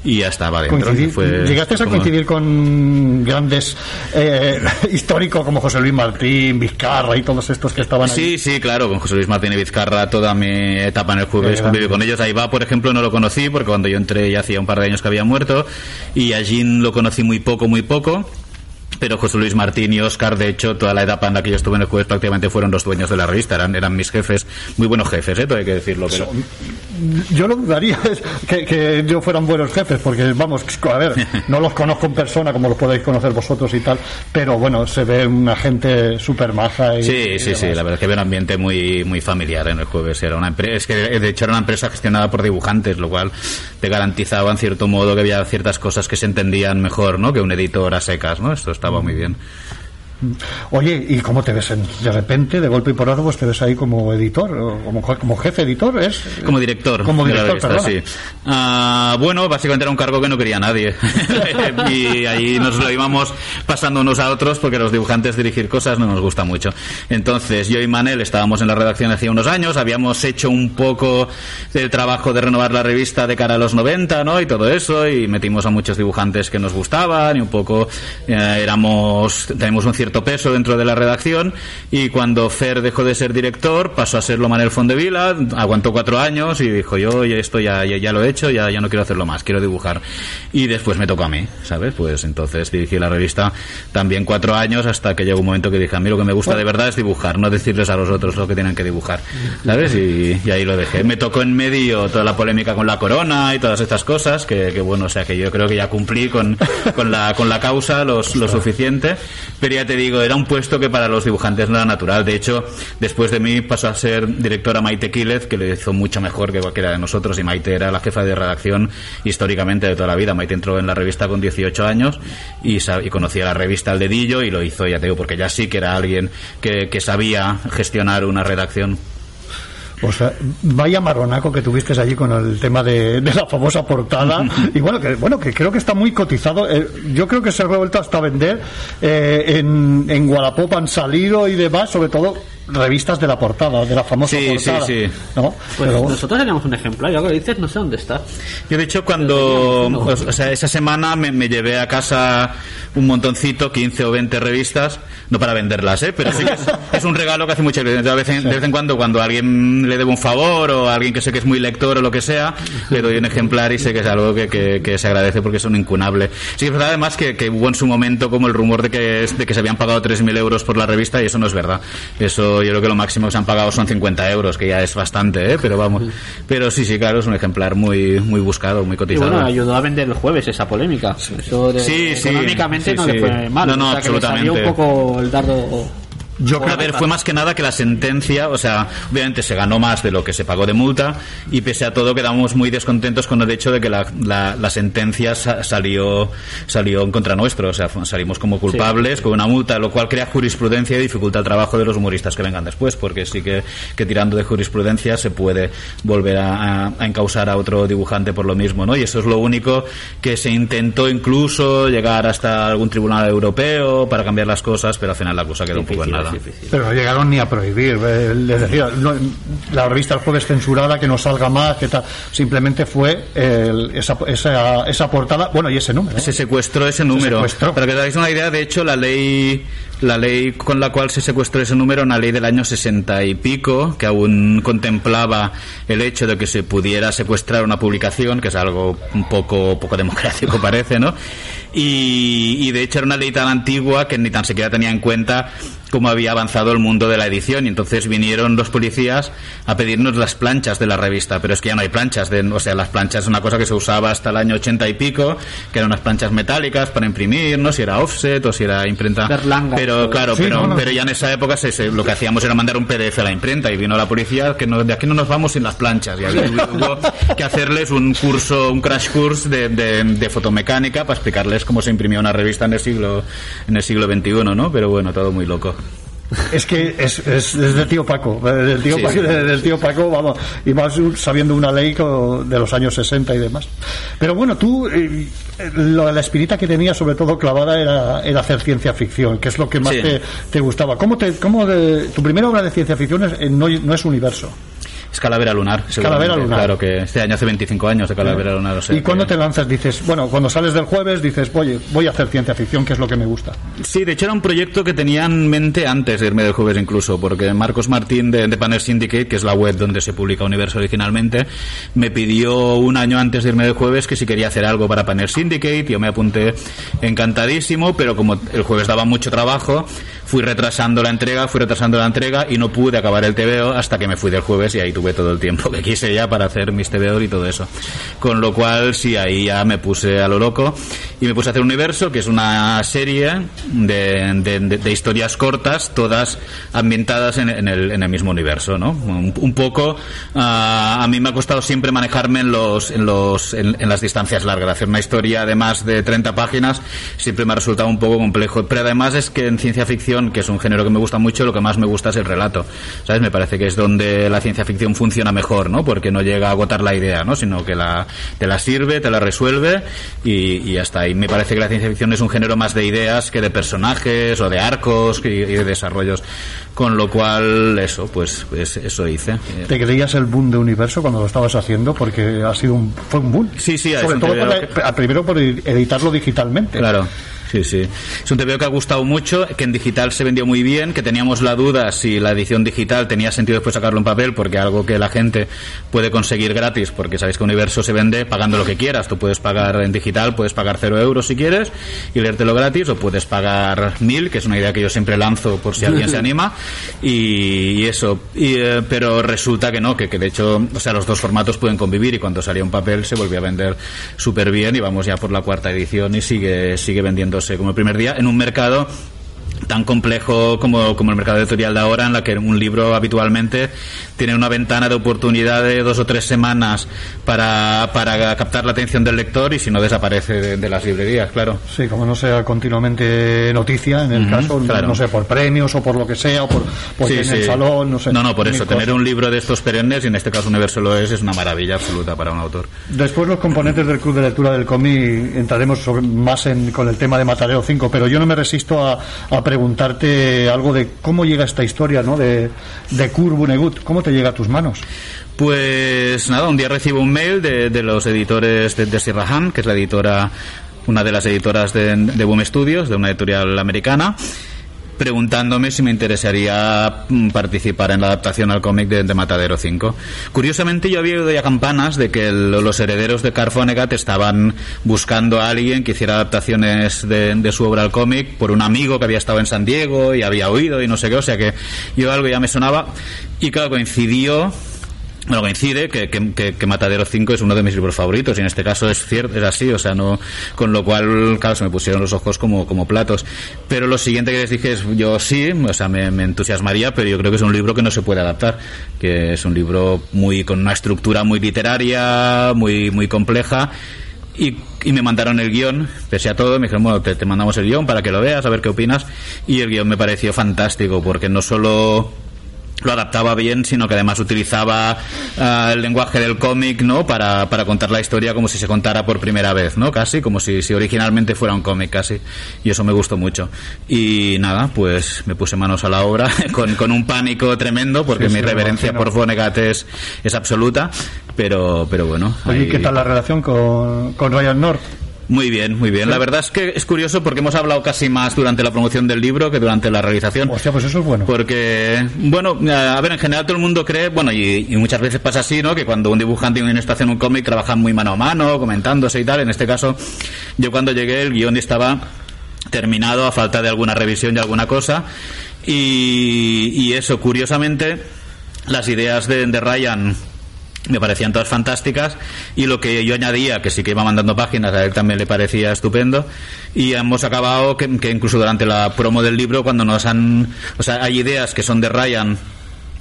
y ya estaba dentro. Fue ¿Llegaste a coincidir con grandes eh, históricos como José Luis Martín, Vizcarra y todos estos que estaban ahí? Sí, sí, claro, con José Luis Martín y Vizcarra toda mi etapa en el jueves conviví grande. con ellos. Ahí va, por ejemplo, no lo conocí porque cuando yo entré ya hacía un par de años que había muerto y a Jean lo conocí muy poco, muy poco. Pero José Luis Martín y Oscar, de hecho, toda la etapa en la que yo estuve en el jueves prácticamente fueron los dueños de la revista, eran, eran mis jefes, muy buenos jefes, ¿eh? todo hay que decirlo, pero... Yo lo dudaría que, que yo fueran buenos jefes, porque vamos, a ver, no los conozco en persona como los podéis conocer vosotros y tal, pero bueno, se ve una gente súper maja. Y, Sí, y sí, sí, la verdad es que había un ambiente muy, muy familiar en el jueves. Era una empresa, es que de hecho era una empresa gestionada por dibujantes, lo cual te garantizaba en cierto modo que había ciertas cosas que se entendían mejor, ¿no? Que un editor a secas, ¿no? Esto estaba muy bien. Oye, ¿y cómo te ves en- de repente, de golpe y porrazo, pues te ves ahí como editor, o como, como jefe editor? ¿es? Como director. Como de la director, revista, perdona. sí. Ah, bueno, básicamente era un cargo que no quería nadie. y ahí nos lo íbamos pasando unos a otros porque los dibujantes dirigir cosas no nos gusta mucho. Entonces, yo y Manel estábamos en la redacción hace unos años, habíamos hecho un poco el trabajo de renovar la revista de cara a los 90, ¿no? Y todo eso, y metimos a muchos dibujantes que nos gustaban y un poco eh, éramos, tenemos un cierto cierto peso dentro de la redacción y cuando Fer dejó de ser director pasó a serlo Manuel Fondevila, aguantó cuatro años y dijo yo esto ya, ya, ya lo he hecho, ya, ya no quiero hacerlo más, quiero dibujar. Y después me tocó a mí, ¿sabes? Pues entonces dirigí la revista también cuatro años hasta que llegó un momento que dije, a mí lo que me gusta de verdad es dibujar, no decirles a los otros lo que tienen que dibujar, ¿sabes? Y, y ahí lo dejé. Me tocó en medio toda la polémica con la corona y todas estas cosas, que, que bueno, o sea que yo creo que ya cumplí con, con, la, con la causa los, lo suficiente, pero ya te digo, era un puesto que para los dibujantes no era natural. De hecho, después de mí pasó a ser directora Maite Quílez, que lo hizo mucho mejor que cualquiera de nosotros, y Maite era la jefa de redacción históricamente de toda la vida. Maite entró en la revista con 18 años y conocía la revista al dedillo y lo hizo, ya te digo, porque ya sí que era alguien que, que sabía gestionar una redacción. O sea, vaya maronaco que tuviste allí con el tema de, de la famosa portada. y bueno, que bueno que creo que está muy cotizado. Eh, yo creo que se ha vuelto hasta vender. Eh, en, en han salido y demás, sobre todo revistas de la portada, de la famosa Sí, sí, portada. sí. ¿no? Pues Pero- nosotros teníamos un ejemplar, y algo que dices, no sé dónde está. Yo, de hecho, cuando. O sea, esa semana me, me llevé a casa un montoncito, 15 o 20 revistas, no para venderlas, ¿eh? Pero sí que es, es un regalo que hace mucha. Yo veces, de vez en cuando, cuando a alguien le debo un favor o a alguien que sé que es muy lector o lo que sea, le doy un ejemplar y sé que es algo que, que- que se agradece porque es un incunable. Sí, es verdad, además, que, que hubo en su momento como el rumor de que, de que se habían pagado 3.000 euros por la revista y eso no es verdad. Eso yo creo que lo máximo que se han pagado son 50 euros, que ya es bastante, ¿eh? Pero vamos. Pero sí, sí, claro, es un ejemplar muy, muy buscado, muy Y cotizado. bueno, ayudó a vender el jueves esa polémica. Eso de- Sí, sí, económicamente sí, no le fue mal. No, no, o sea, que le salió absolutamente. un poco el dardo. Yo A creo ver, fue más que nada que la sentencia, o sea, obviamente se ganó más de lo que se pagó de multa y pese a todo quedamos muy descontentos con el hecho de que la, la, la sentencia sa- salió salió en contra nuestro, o sea, salimos como culpables con una multa, lo cual crea jurisprudencia y dificulta el trabajo de los humoristas que vengan después, porque sí que, que tirando de jurisprudencia se puede volver a, a- a encausar a otro dibujante por lo mismo, ¿no? Y eso es lo único que se intentó incluso llegar hasta algún tribunal europeo para cambiar las cosas, pero al final la cosa quedó un poco en nada. Pero no llegaron ni a prohibir. eh, Les decía, no, la revista El Jueves censurada, que no salga más, que tal. Simplemente fue el- esa, esa, esa portada, bueno, y ese número. ¿no? Se secuestró ese número. secuestró. Para que os hagáis una idea, de hecho, la ley la ley con la cual se secuestró ese número, una ley del año 60 y pico, que aún contemplaba el hecho de que se pudiera secuestrar una publicación, que es algo un poco, poco democrático parece, ¿no? Y, y de hecho era una ley tan antigua que ni tan siquiera tenía en cuenta cómo había avanzado el mundo de la edición y entonces vinieron los policías a pedirnos las planchas de la revista, pero es que ya no hay planchas, de, o sea, las planchas es una cosa que se usaba hasta el año 80 y pico, que eran unas planchas metálicas para imprimir, no si era offset o si era imprenta. Berlanga. Pero claro, Sí, pero, no, no. pero ya en esa época se- se- lo que hacíamos era mandar un PDF a la imprenta y vino la policía que no, de aquí no nos vamos sin las planchas y había- hubo que hacerles un curso, un crash course de, de- de fotomecánica para explicarles cómo se imprimía una revista en el siglo en el siglo XXI, ¿no? Pero bueno, todo muy loco. Es que es, es, es del tío Paco, eh, del tío, Sí, Paco, del tío Paco, vamos, y más sabiendo una ley de los años 60 y demás. Pero bueno, tú, eh, lo- la espinita que tenía sobre todo clavada era, era hacer ciencia ficción, que es lo que más Sí. te, te gustaba. ¿Cómo te, cómo de, tu primera obra de ciencia ficción es- eh, no, no es universo? Es Calavera Lunar. Calavera. Lunar. Claro que este año hace 25 años de Calavera Lunar. o sea ¿Y cuando que- te lanzas dices, bueno, cuando sales del jueves dices, oye, voy a hacer ciencia ficción, que es lo que me gusta? Sí, de hecho era un proyecto que tenía en mente antes de irme del jueves incluso, porque Marcos Martín de, de Panel Syndicate, que es la web donde se publica Universo originalmente, me pidió un año antes de irme del jueves que si quería hacer algo para Panel Syndicate, yo me apunté encantadísimo, pero como el jueves daba mucho trabajo, fui retrasando la entrega, fui retrasando la entrega y no pude acabar el TVO hasta que me fui del jueves y ahí tuve todo el tiempo que quise ya para hacer mis TVO y todo eso. Con lo cual, sí, ahí ya me puse a lo loco y me puse a hacer Universo, que es una serie de, de- historias cortas, todas ambientadas en, en el, en el mismo universo, ¿no? Un, poco, ah, a mí me ha costado siempre manejarme en los, en los, en, en las distancias largas. Hacer una historia de más de 30 páginas siempre me ha resultado un poco complejo. Pero además es que en ciencia ficción, que es un género que me gusta mucho, lo que más me gusta es el relato. ¿Sabes? Me parece que es donde la ciencia ficción funciona mejor, ¿no? Porque no llega a agotar la idea, ¿no? Sino que la, te la sirve, te la resuelve y, está. Y me parece que la ciencia ficción es un género más de ideas que de personajes o de arcos y, y de desarrollos. Con lo cual, eso, pues, pues eso hice. ¿Te creías el boom de universo cuando lo estabas haciendo? Porque ha sido un, fue un boom. Sí, sí, Sobre todo que- primero por editarlo digitalmente. Claro. Sí, sí. Es un TVO que ha gustado mucho, que en digital se vendió muy bien, que teníamos la duda si la edición digital tenía sentido después sacarlo en papel, porque algo que la gente puede conseguir gratis, porque sabéis que Universo se vende pagando lo que quieras. Tú puedes pagar en digital, puedes pagar cero euros si quieres y leértelo gratis, o puedes pagar mil, que es una idea que yo siempre lanzo por si alguien se anima, y, y eso. Y, eh, pero resulta que no, que, que de hecho, o sea, los dos formatos pueden convivir y cuando salía un papel se volvió a vender súper bien y vamos ya por la cuarta edición y sigue, sigue vendiéndose como el primer día en un mercado tan complejo como, como el mercado editorial de ahora, en la que un libro habitualmente tiene una ventana de oportunidad de dos o tres semanas para, para captar la atención del lector y si no desaparece de, de las librerías, claro. Sí, como no sea continuamente noticia, en el caso, claro. no sé, por premios o por lo que sea, o por, porque Sí, en el sí. salón, no sé. No, no, por eso, cosas. tener un libro de estos perennes, y en este caso Universo lo es, es una maravilla absoluta para un autor. Después los componentes del club de lectura del cómic entraremos sobre- más en, con el tema de Matadero 5, pero yo no me resisto a, a preguntarte algo de cómo llega esta historia, ¿no? De, de Kurt Vonnegut, ¿cómo te llega a tus manos? Pues nada, un día recibo un mail de, de los editores de, de que es la editora, una de las editoras de, de Boom Studios, de una editorial americana, preguntándome si me interesaría mm, participar en la adaptación al cómic de, de Matadero 5. Curiosamente yo había oído ya campanas de que los herederos de Carl Vonnegut estaban buscando a alguien que hiciera adaptaciones de, de su obra al cómic por un amigo que había estado en San Diego y había oído y no sé qué, o sea que yo algo ya me sonaba y claro, coincidió bueno, coincide que, que, que- Matadero 5 es uno de mis libros favoritos y en este caso es cierto, es así, o sea, no, con lo cual, claro, se me pusieron los ojos como, como platos. Pero lo siguiente que les dije es, yo sí, o sea, me, me entusiasmaría, pero yo creo que es un libro que no se puede adaptar, que es un libro muy, con una estructura muy literaria, muy, muy compleja. Y, y me mandaron el guion, pese a todo, me dijeron, bueno, te, te mandamos el guion para que lo veas, a ver qué opinas. Y el guion me pareció fantástico, porque no solo lo adaptaba bien, sino que además utilizaba ah, el lenguaje del cómic, ¿no? Para, para contar la historia como si se contara por primera vez, ¿no? Casi, como si, si originalmente fuera un cómic, casi. Y eso me gustó mucho. Y nada, pues me puse manos a la obra con, con un pánico tremendo, porque Sí, mi sí, reverencia por Vonnegut es, es absoluta, pero, pero bueno. Oye, ahí- ¿qué tal la relación con, con Ryan North? Muy bien, muy bien. La verdad es que es curioso porque hemos hablado casi más durante la promoción del libro que durante la realización. Hostia, pues eso es bueno. Porque, bueno, a ver, en general todo el mundo cree, bueno, y, y muchas veces pasa así, ¿no? Que cuando un dibujante y un guionista hacen un cómic trabajan muy mano a mano, comentándose y tal. En este caso, yo cuando llegué el guion estaba terminado a falta de alguna revisión y alguna cosa. Y, y eso, curiosamente, las ideas de, de Ryan me parecían todas fantásticas y lo que yo añadía, que sí que iba mandando páginas, a él también le parecía estupendo y hemos acabado que, incluso durante la promo del libro cuando nos han, o sea, hay ideas que son de Ryan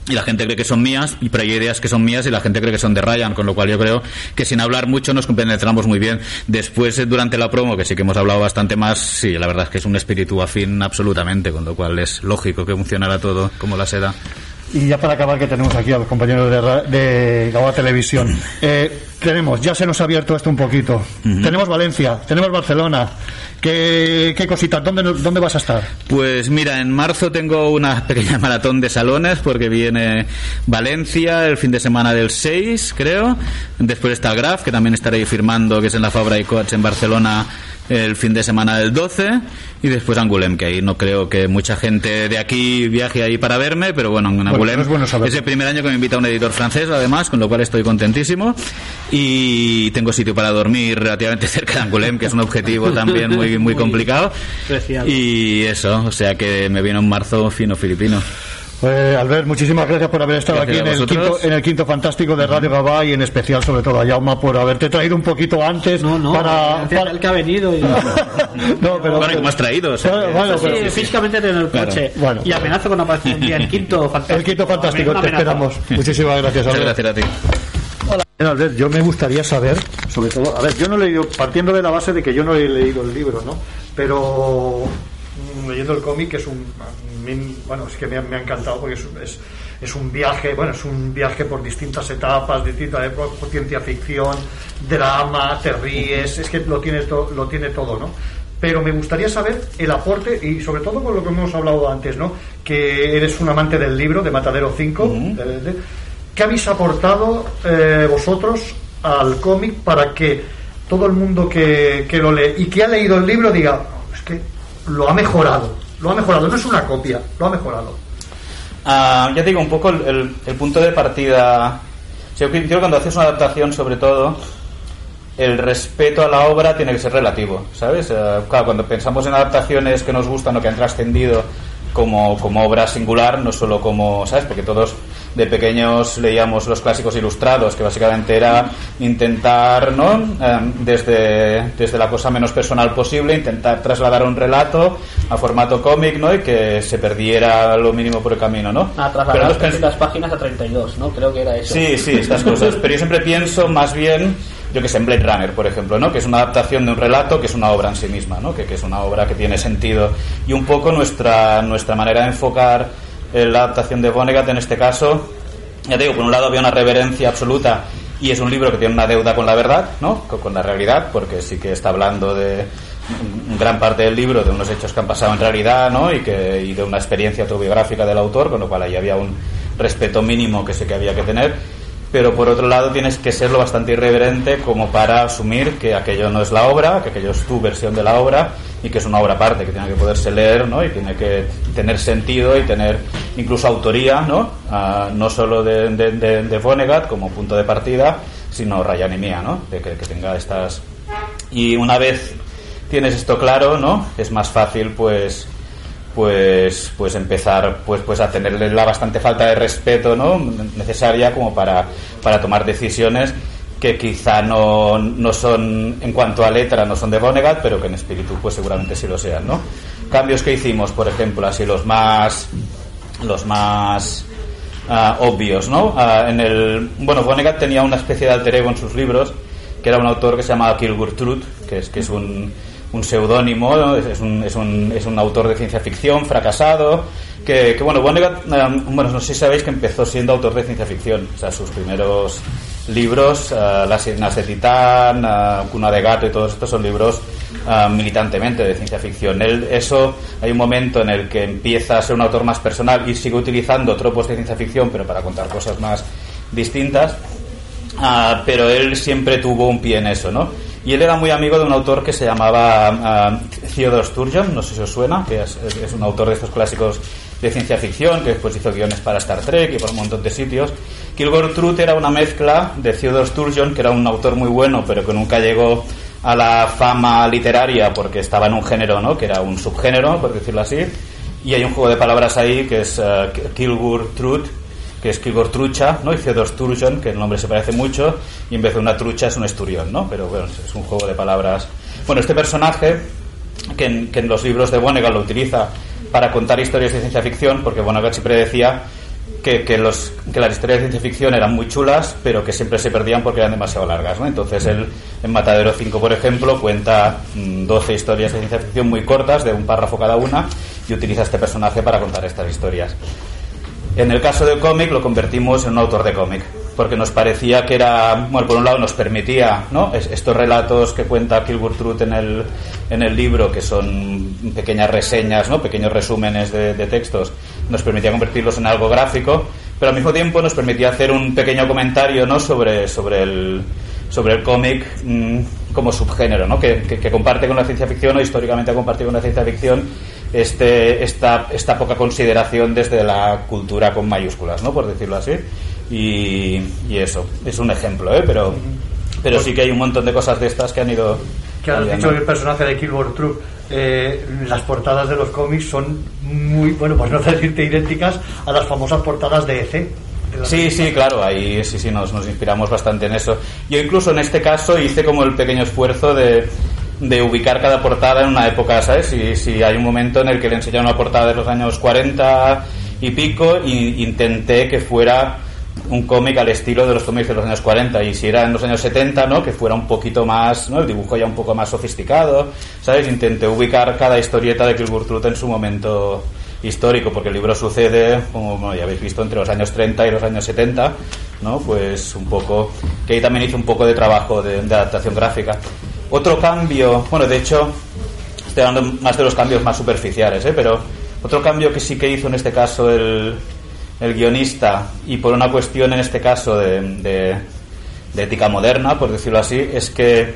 y la gente cree que son mías, pero hay ideas que son mías y la gente cree que son de Ryan, con lo cual yo creo que sin hablar mucho nos compenetramos muy bien. Después, eh, durante la promo, que sí que hemos hablado bastante más, sí, la verdad es que es un espíritu afín absolutamente, con lo cual es lógico que funcionara todo como la seda. Y ya para acabar, que tenemos aquí a los compañeros de, de Televisión. Eh, tenemos, ya se nos ha abierto esto un poquito. Tenemos Valencia, tenemos Barcelona. ¿Qué, qué cositas? ¿Dónde, ¿Dónde vas a estar? Pues mira, en marzo tengo una pequeña maratón de salones porque viene Valencia el fin de semana del 6, creo. Después está Graf, que también estaré firmando, que es en la Fabra y Coats en Barcelona el fin de semana del 12. Y después Angulem, que ahí no creo que mucha gente de aquí viaje ahí para verme, pero bueno, en Angulem es bueno es el primer año que me invita un editor francés, además, con lo cual estoy contentísimo. Y tengo sitio para dormir relativamente cerca de Angulem, que es un objetivo también muy, muy complicado. Preciado. Y eso, o sea que me vino en marzo fino filipino. Pues, Albert, muchísimas gracias por haber estado Gracias aquí en el, quinto, en el quinto fantástico de Radio Gabá y en especial, sobre todo, a Yauma por haberte traído un poquito antes No, no, para, el, para- el que ha venido. Y... No, pero Bueno, ¿y cómo has traído? O sea, Bueno, bueno, Sí, pero- físicamente en el Claro. coche. Bueno. Y amenazo con aparecer un día el quinto fantástico. el quinto fantástico, te esperamos. Muchísimas gracias, muchas Albert. gracias a ti. Bien, Albert, yo me gustaría saber, sobre todo, a ver, yo no he leído, partiendo de la base de que yo no he leído el libro, ¿no? Pero mm, leyendo el cómic es un, bueno, es que me ha, me ha encantado porque es, es, es un viaje, bueno, es un viaje por distintas etapas, distintas épocas, por ciencia ficción, drama, te ríes, es que lo tiene, to- lo tiene todo, ¿no? Pero me gustaría saber el aporte y sobre todo con lo que hemos hablado antes, ¿no? Que eres un amante del libro de Matadero 5. de- de- ¿Qué habéis aportado eh, vosotros al cómic para que todo el mundo que, que lo lee y que ha leído el libro diga, "Oh, es que lo ha mejorado. Lo ha mejorado, no es una copia, lo ha mejorado. Ah, ya digo, un poco el, el- el punto de partida. Yo creo que cuando haces una adaptación, sobre todo, el respeto a la obra tiene que ser relativo, ¿sabes? Eh, claro, cuando pensamos en adaptaciones que nos gustan o que han trascendido como, como obra singular, no solo como, ¿sabes? Porque todos de pequeños leíamos los clásicos ilustrados, que básicamente era intentar, ¿no? Eh, desde, desde la cosa menos personal posible, intentar trasladar un relato a formato cómic, ¿no? Y que se perdiera lo mínimo por el camino, ¿no? A trasladar las páginas a 32, ¿no? Creo que era eso. Sí, sí, estas cosas. Pero yo siempre pienso más bien, yo que sé, en Blade Runner, por ejemplo, ¿no? Que es una adaptación de un relato que es una obra en sí misma, ¿no? Que, que es una obra que tiene sentido. Y un poco nuestra, nuestra manera de enfocar la adaptación de Vonnegut en este caso, ya te digo, por un lado había una reverencia absoluta y es un libro que tiene una deuda con la verdad, ¿no? Con, la realidad, porque sí que está hablando de gran parte del libro de unos hechos que han pasado en realidad, ¿no? Y, que, y de una experiencia autobiográfica del autor, con lo cual ahí había un respeto mínimo que sé que había que tener. Pero por otro lado tienes que serlo bastante irreverente como para asumir que aquello no es la obra, que aquello es tu versión de la obra y que es una obra aparte, que tiene que poderse leer, ¿no? Y tiene que tener sentido y tener incluso autoría, ¿no? Ah, no solo de, de, de, de Vonnegut como punto de partida, sino Ryan y mía, ¿no? De que, que tenga estas... Y una vez tienes esto claro, ¿no? Es más fácil, pues pues pues empezar pues pues a tenerle la bastante falta de respeto no necesaria como para, para tomar decisiones que quizá no, no son en cuanto a letra no son de Vonnegut pero que en espíritu pues seguramente sí lo sean no cambios que hicimos por ejemplo así los más los más ah, obvios no Ah, en el bueno Vonnegut tenía una especie de alter ego en sus libros que era un autor que se llamaba Kilgur Truth que es que es un un seudónimo, es, un, es, un, es un autor de ciencia ficción fracasado, que, bueno, eh, bueno, no sé si sabéis que empezó siendo autor de ciencia ficción, o sea, sus primeros libros, eh, Las de Titán, eh, Cuna de Gato y todos estos son libros eh, militantemente de ciencia ficción. Él, eso, hay un momento en el que empieza a ser un autor más personal y sigue utilizando tropos de ciencia ficción, pero para contar cosas más distintas. Ah, pero él siempre tuvo un pie en eso, ¿no? Y él era muy amigo de un autor que se llamaba ah, Theodore Sturgeon, no sé si os suena, que es, un autor de estos clásicos de ciencia ficción, que después hizo guiones para Star Trek y para un montón de sitios. Kilgore Truth era una mezcla de Theodore Sturgeon, que era un autor muy bueno, pero que nunca llegó a la fama literaria porque estaba en un género, ¿no? Que era un subgénero, por decirlo así. Y hay un juego de palabras ahí que es ah, Kilgore Truth, que es Kilgore Trucha, ¿no? Y Theodore Sturgeon, que el nombre se parece mucho, y en vez de una trucha es un esturión, ¿no? Pero bueno, es un juego de palabras. Bueno, este personaje, que en, los libros de Vonnegut lo utiliza para contar historias de ciencia ficción, porque Vonnegut siempre decía que, que, los, que las historias de ciencia ficción eran muy chulas, pero que siempre se perdían porque eran demasiado largas, ¿no? Entonces él, en Matadero 5, por ejemplo, cuenta mm, 12 historias de ciencia ficción muy cortas, de un párrafo cada una, y utiliza este personaje para contar estas historias. En el caso del cómic lo convertimos en un autor de cómic, porque nos parecía que era, bueno, por un lado nos permitía, ¿no? Es- estos relatos que cuenta Kilbur Truth en el, en el libro, que son pequeñas reseñas, ¿no? Pequeños resúmenes de, textos, nos permitía convertirlos en algo gráfico, pero al mismo tiempo nos permitía hacer un pequeño comentario, ¿no? Sobre, sobre el, sobre el cómic mm, como subgénero, ¿no? Que- que comparte con la ciencia ficción o históricamente ha compartido con la ciencia ficción este, esta, esta poca consideración desde la cultura con mayúsculas, ¿no? Por decirlo así. Y, y eso, es un ejemplo, ¿eh? Pero, pero sí que hay un montón de cosas de estas que han ido... Que has dicho que el personaje de Kilgore Troop, eh, las portadas de los cómics son muy, bueno, pues no sé decirte idénticas a las famosas portadas de EC. de Sí, sí, claro, ahí sí, sí, nos, nos inspiramos bastante en eso. Yo incluso en este caso hice como el pequeño esfuerzo de, de ubicar cada portada en una época, ¿sabes? Si, hay un momento en el que le enseñé una portada de los años 40 y pico, y intenté que fuera un cómic al estilo de los cómics de los años 40 y si era en los años 70, ¿no? Que fuera un poquito más, ¿no? El dibujo ya un poco más sofisticado, ¿sabes? Intenté ubicar cada historieta de Kilbur Truth en su momento histórico, porque el libro sucede, como ya habéis visto, entre los años 30 y los años 70, ¿no? Pues un poco, que ahí también hice un poco de trabajo de adaptación gráfica. Otro cambio, bueno, de hecho, estoy hablando más de los cambios más superficiales, ¿eh? Pero otro cambio que sí que hizo en este caso el, el guionista, y por una cuestión en este caso de, de- ética moderna, por decirlo así, es que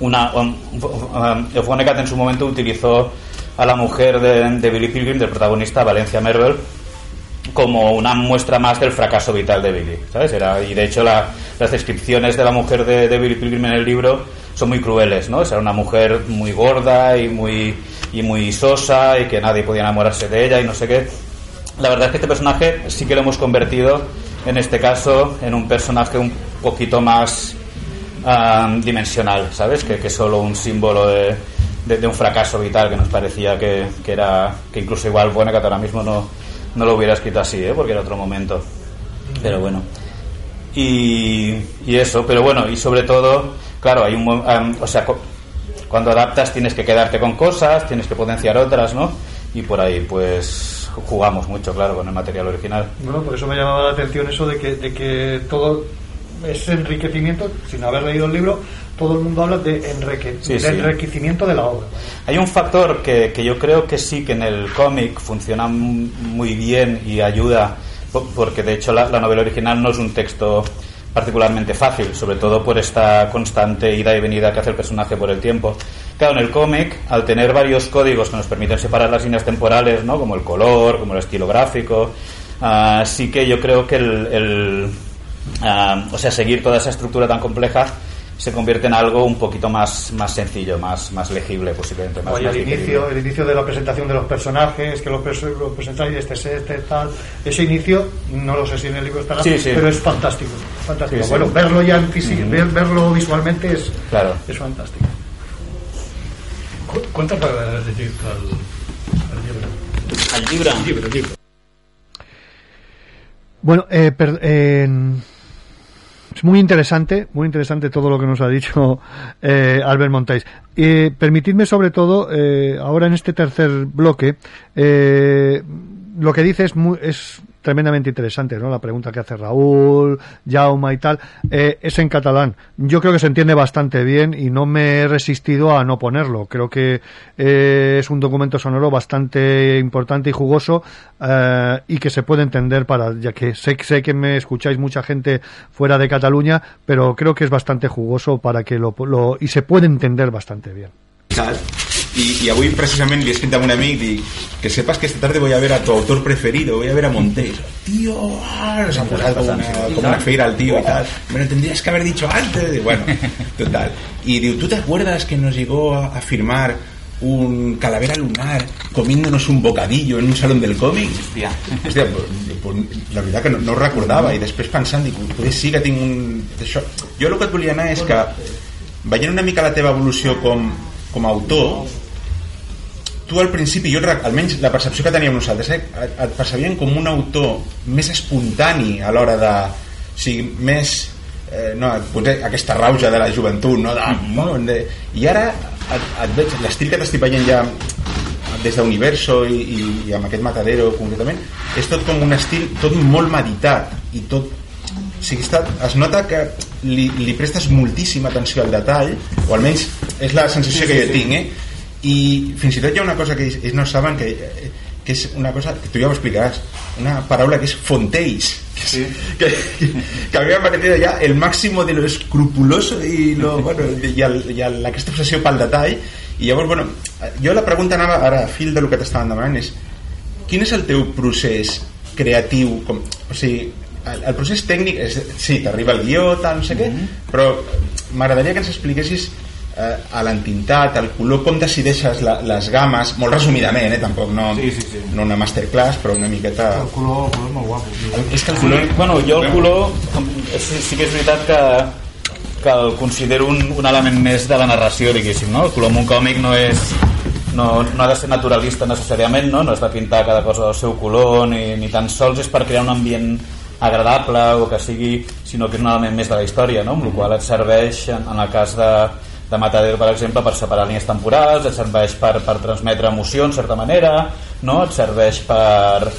una, um, um, en su momento utilizó a la mujer de, de Billy Pilgrim, del protagonista, Valencia Mervel, como una muestra más del fracaso vital de Billy, ¿sabes? Era, y de hecho la- las descripciones de la mujer de, de Billy Pilgrim en el libro son muy crueles, ¿no? Era una mujer muy gorda y muy, y muy sosa y que nadie podía enamorarse de ella y no sé qué. La verdad es que este personaje sí que lo hemos convertido, en este caso, en un personaje un poquito más ah, dimensional, ¿sabes? Que, que solo un símbolo de, de- un fracaso vital que nos parecía que, que era, que incluso igual Vonnegut ahora mismo no, no lo hubiera escrito así, ¿eh? Porque era otro momento. Pero bueno. Y, y eso, pero bueno, y sobre todo, claro, hay un, ah, o sea, cuando adaptas tienes que quedarte con cosas, tienes que potenciar otras, ¿no? Y por ahí, pues, jugamos mucho, claro, con el material original. Bueno, por eso me llamaba la atención eso de que, de que todo ese enriquecimiento, sin haber leído el libro, todo el mundo habla de, enrique- Sí, de sí. enriquecimiento de la obra. Hay un factor que, que yo creo que sí que en el cómic funciona muy bien y ayuda, po- porque de hecho la, la novela original no es un texto particularmente fácil, sobre todo por esta constante ida y venida que hace el personaje por el tiempo. Claro, en el cómic, al tener varios códigos que nos permiten separar las líneas temporales, ¿no? como el color, como el estilo gráfico, ah, sí que yo creo que el, el, ah, o sea, seguir toda esa estructura tan compleja se convierte en algo un poquito más, más sencillo, más, más legible posiblemente. Más, Oye, más el inicio, el inicio de la presentación de los personajes, que los, los presentáis, este es este, tal. Ese inicio, no lo sé si en el libro estará, Sí, sí. pero es fantástico. fantástico. Sí, sí. Bueno, verlo ya en físico, ver- verlo visualmente es, Claro. es fantástico. Cu- ¿Cuántas palabras al, al libro? Al libro. Libro, libro. Bueno, eh, per- eh, es muy interesante, muy interesante todo lo que nos ha dicho eh, Albert Montais. Eh, permitidme sobre todo, eh, ahora en este tercer bloque, eh, lo que dice es, muy, es tremendamente interesante, ¿no? La pregunta que hace Raúl, Jauma y tal, eh, es en catalán. Yo creo que se entiende bastante bien y no me he resistido a no ponerlo. Creo que eh, es un documento sonoro bastante importante y jugoso eh, y que se puede entender para, ya que sé, sé que me escucháis mucha gente fuera de Cataluña, pero creo que es bastante jugoso para que lo, lo y se puede entender bastante bien. Y, y avui precisament li he escrit a un amic dic, que sepas que esta tarde voy a ver a tu autor preferido, voy a ver a Montes. Tío, ah, nos han posado como una, como una feira al tío y tal. Me lo tendrías que haber dicho antes. Y bueno, total. Y digo, ¿tú te acuerdas que nos llegó a, a firmar un calavera lunar comiéndonos un bocadillo en un salón del còmic? Hòstia, hòstia pues, pues, la veritat que no, no recordava i després pensant, dic, potser sí que tinc un... Això. Jo el que et volia anar és que veient una mica la teva evolució com, com a autor tu al principi, jo almenys la percepció que teníem nosaltres, eh, et, percebien com un autor més espontani a l'hora de... O sigui, més... Eh, no, potser aquesta rauja de la joventut, no? De, no de, I ara et, et veig, l'estil que t'estic veient ja des d'Universo i, i, i amb aquest Matadero concretament, és tot com un estil tot molt meditat i tot o sigui, està, es nota que li, li prestes moltíssima atenció al detall o almenys és la sensació que jo tinc eh? I fins i tot hi ha una cosa que ells, no saben que, que és una cosa que tu ja ho explicaràs una paraula que és fonteis. Que, és, que, que a mi m'ha parecido ja el màximo de lo escrupuloso i, lo, bueno, i, el, i el, aquesta obsessió pel detall. I llavors, bueno, jo la pregunta anava ara a fil del que t'estaven demanant és quin és el teu procés creatiu? Com, o sigui, el, el procés tècnic és, sí, t'arriba el guió tal, no sé què, però m'agradaria que ens expliquessis eh, a l'entintat, el color, com decideixes la, les games, molt resumidament, eh, tampoc no, Sí, sí, sí. no una masterclass, però una miqueta... El color, el color és molt guapo. Tio. És que el color... Bueno, jo el color sí, sí que és veritat que, que el considero un, un element més de la narració, diguéssim, no? El color en un còmic no és no, no ha de ser naturalista necessàriament, no? no has de pintar cada cosa del seu color, ni, ni tan sols és per crear un ambient agradable o que sigui, sinó que és un element més de la història, no? amb la qual et serveix, en, en el cas de, de Matadero, per exemple, per separar línies temporals, et serveix per, per transmetre emoció en certa manera, no? et serveix per,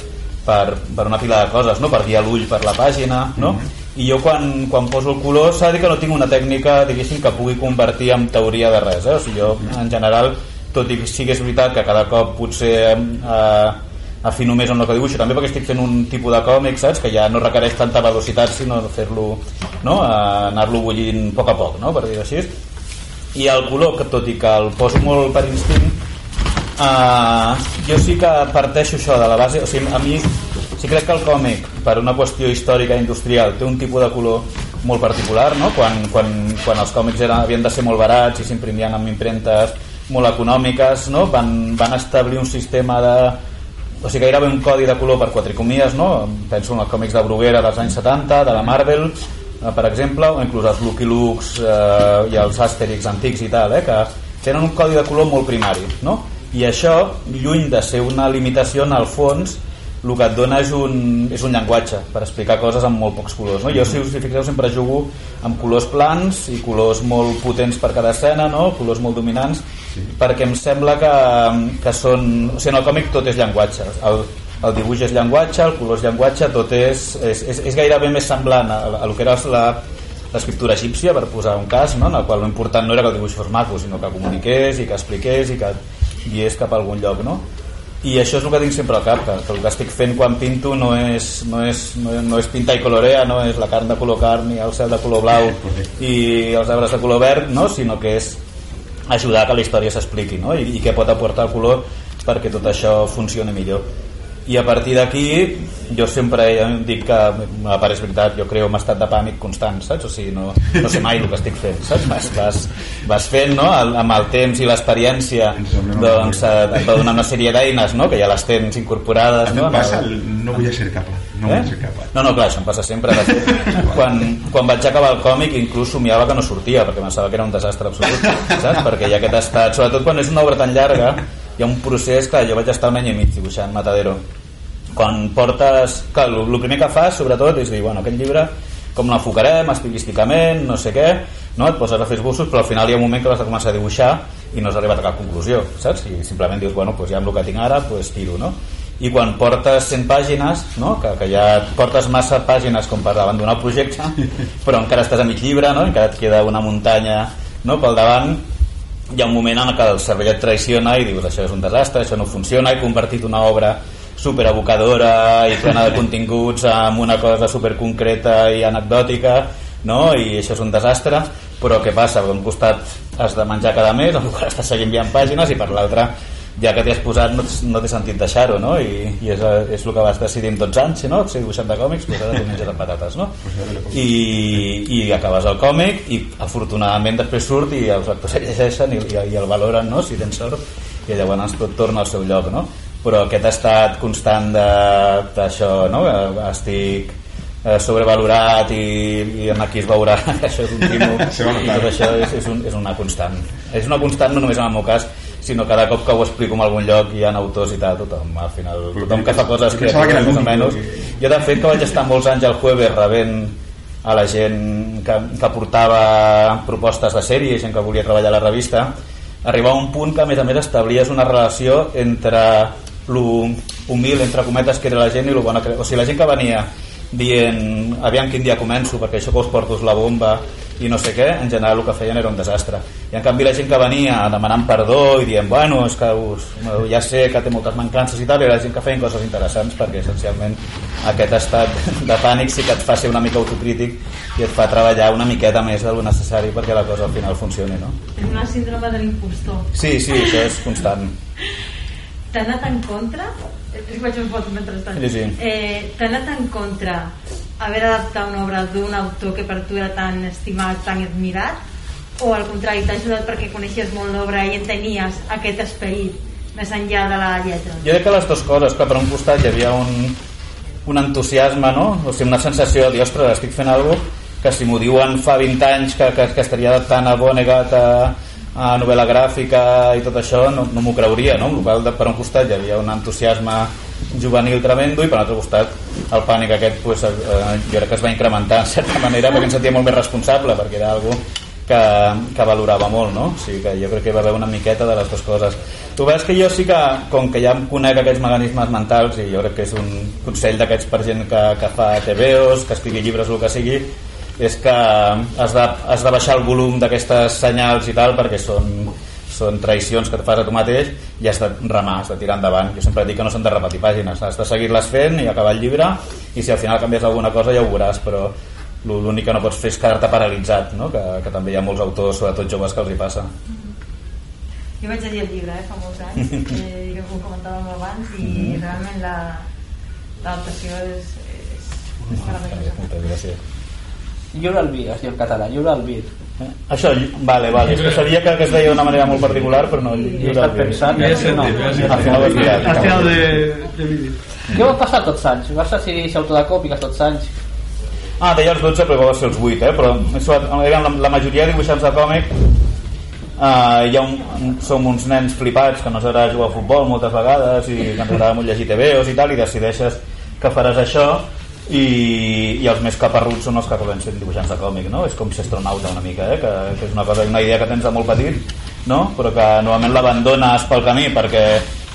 per, per una pila de coses, no? per a l'ull per la pàgina, no? I jo quan, quan poso el color s'ha de dir que no tinc una tècnica, diguéssim, que pugui convertir en teoria de res, eh? O sigui, jo, en general, tot i que sí que és veritat que cada cop potser eh, afino més en el que dibuixo, també perquè estic fent un tipus de còmic, saps? Que ja no requereix tanta velocitat, sinó fer-lo, no? Eh, anar-lo bullint a poc a poc, no? Per dir-ho així. I el color, que tot i que el poso molt per instint, Uh, jo sí que parteixo això de la base, o sigui, a mi sí crec que el còmic, per una qüestió històrica i industrial, té un tipus de color molt particular, no? quan, quan, quan els còmics eren, havien de ser molt barats i s'imprimien amb impremtes molt econòmiques, no? van, van establir un sistema de o sigui, gairebé un codi de color per quatricomies, no? penso en els còmics de Bruguera dels anys 70, de la Marvel, eh, per exemple, o inclús els Lucky Lux eh, i els Asterix antics i tal, eh, que tenen un codi de color molt primari, no? I això, lluny de ser una limitació, en el fons, el que et dona és un, és un llenguatge per explicar coses amb molt pocs colors no? jo si us fixeu sempre jugo amb colors plans i colors molt potents per cada escena no? colors molt dominants sí. perquè em sembla que, que són o sigui, en el còmic tot és llenguatge el, el dibuix és llenguatge, el color és llenguatge tot és, és, és, és gairebé més semblant a, a, lo que era la, l'escriptura egípcia per posar un cas no? en el qual l'important no era que el dibuix fos maco sinó que comuniqués i que expliqués i que guiés cap a algun lloc no? i això és el que tinc sempre al cap que, que el que estic fent quan pinto no és, no és, no és, no és pintar i colorea no és la carn de color carn i el cel de color blau i els arbres de color verd no? sinó que és ajudar que la història s'expliqui no? I, i què pot aportar el color perquè tot això funcioni millor i a partir d'aquí jo sempre dic que a part és veritat, jo creo un estat de pànic constant, saps? O sigui, no, no sé mai el que estic fent, saps? Vas, vas, vas fent, no? El, amb el temps i l'experiència doncs eh, et va donar una sèrie d'eines, no? Que ja les tens incorporades, no? Passa el, no vull ser capaç. No eh? ser capaç. No, no, clar, això em passa sempre. Quan, quan vaig acabar el còmic inclús somiava que no sortia, perquè pensava que era un desastre absolut, saps? Perquè hi ha aquest estat, sobretot quan és una obra tan llarga, hi ha un procés que jo vaig estar un any i mig dibuixant Matadero quan portes clar, el, el primer que fas sobretot és dir, bueno, aquest llibre com l'enfocarem estilísticament, no sé què no? et poses a fer esbossos però al final hi ha un moment que vas a començar a dibuixar i no has arribat a cap conclusió saps? i simplement dius, bueno, pues ja amb el que tinc ara pues tiro, no? i quan portes 100 pàgines no? que, que ja portes massa pàgines com per abandonar el projecte però encara estàs a mig llibre no? encara et queda una muntanya no? pel davant hi ha un moment en què el cervell et traiciona i dius això és un desastre, això no funciona he convertit una obra super abocadora i plena de continguts amb una cosa super concreta i anecdòtica no? i això és un desastre però què passa? Per un costat has de menjar cada mes, el qual estàs seguint enviant pàgines i per l'altre ja que t'hi has posat no, no té sentit deixar-ho no? I, i és, és el que vas decidir amb 12 anys no? ser dibuixant de còmics pues ara menges amb patates no? I, i acabes el còmic i afortunadament després surt i els lectors el llegeixen i, i, i el valoren no? si tens sort i llavors tot torna al seu lloc no? però aquest estat constant d'això, no? estic eh, sobrevalorat i, i aquí es veurà que això és un timo i tot això és, és, un, és una constant és una constant no només en el meu cas sinó cada cop que ho explico en algun lloc hi ha autors i tal, tothom al final tothom que fa coses creatives més o menys. jo de fet que vaig estar molts anys al jueves rebent a la gent que, que portava propostes de sèrie gent que volia treballar a la revista arribava un punt que a més a més establies una relació entre lo humil, entre cometes, que era la gent i lo bona que... O sigui, la gent que venia dient aviam quin dia començo perquè això que us porto és la bomba i no sé què, en general el que feien era un desastre. I en canvi la gent que venia demanant perdó i dient, bueno, és que us, ja sé que té moltes mancances i tal, i la gent que feien coses interessants perquè essencialment aquest estat de pànic sí que et fa ser una mica autocrític i et fa treballar una miqueta més del necessari perquè la cosa al final funcioni no? És una síndrome de l'impostor. Sí, sí, això és constant. T'ha anat en contra és que faig un foto mentrestant sí, sí. Eh, t'ha anat en contra haver d'adaptar una obra d'un autor que per tu era tan estimat, tan admirat o al contrari t'ha ajudat perquè coneixies molt l'obra i entenies aquest esperit més enllà de la lletra jo crec que les dues coses que per un costat hi havia un, un entusiasme no? o sigui, una sensació de dir, ostres, estic fent alguna que si m'ho diuen fa 20 anys que, que, que estaria adaptant a Vonnegut a, a novel·la gràfica i tot això no, no m'ho creuria no? Per un costat hi havia un entusiasme juvenil tremendo i per l'altre costat el pànic aquest pues, eh, jo crec que es va incrementar en certa manera perquè em sentia molt més responsable perquè era algo que, que valorava molt no? o sigui que jo crec que va haver una miqueta de les dues coses tu veus que jo sí que com que ja em conec aquests mecanismes mentals i jo crec que és un consell d'aquests per gent que, que fa TVOs, que escrigui llibres o el que sigui és que has de, has de baixar el volum d'aquestes senyals i tal perquè són, són traïcions que et fas a tu mateix i has de remar, has de tirar endavant jo sempre dic que no s'han de repetir pàgines has de seguir-les fent i acabar el llibre i si al final canvies alguna cosa ja ho veuràs però l'únic que no pots fer és quedar-te paralitzat no? que, que també hi ha molts autors, sobretot joves que els hi passa Jo vaig llegir el llibre, eh, fa molts anys, eh, que ho comentàvem abans, i Mhm. realment la- l'adaptació és, és meravellosa. Gràcies. Lliure al vi, es diu en català, lliure al vi. Eh? Això, vale, vale. És que sabia que, que es deia d'una manera molt particular, però no. I he estat pensant... He no, no. Al final ho has liat. Al final de, de vídeo. Què va passar tots anys? Vas decidir ser autor de còpiques tots anys? Ah, deia els 12, però va ser els 8, eh? Però això, eren la, la majoria de dibuixants de còmic Uh, hi ha un, un, som uns nens flipats que no agrada jugar a futbol moltes vegades i que ens agrada molt llegir TVOs i tal i decideixes que faràs això i, i els més caparruts són els que acaben sent dibuixants de còmic no? és com ser astronauta una mica eh? que, que és una, cosa, una idea que tens de molt petit no? però que normalment l'abandones pel camí perquè,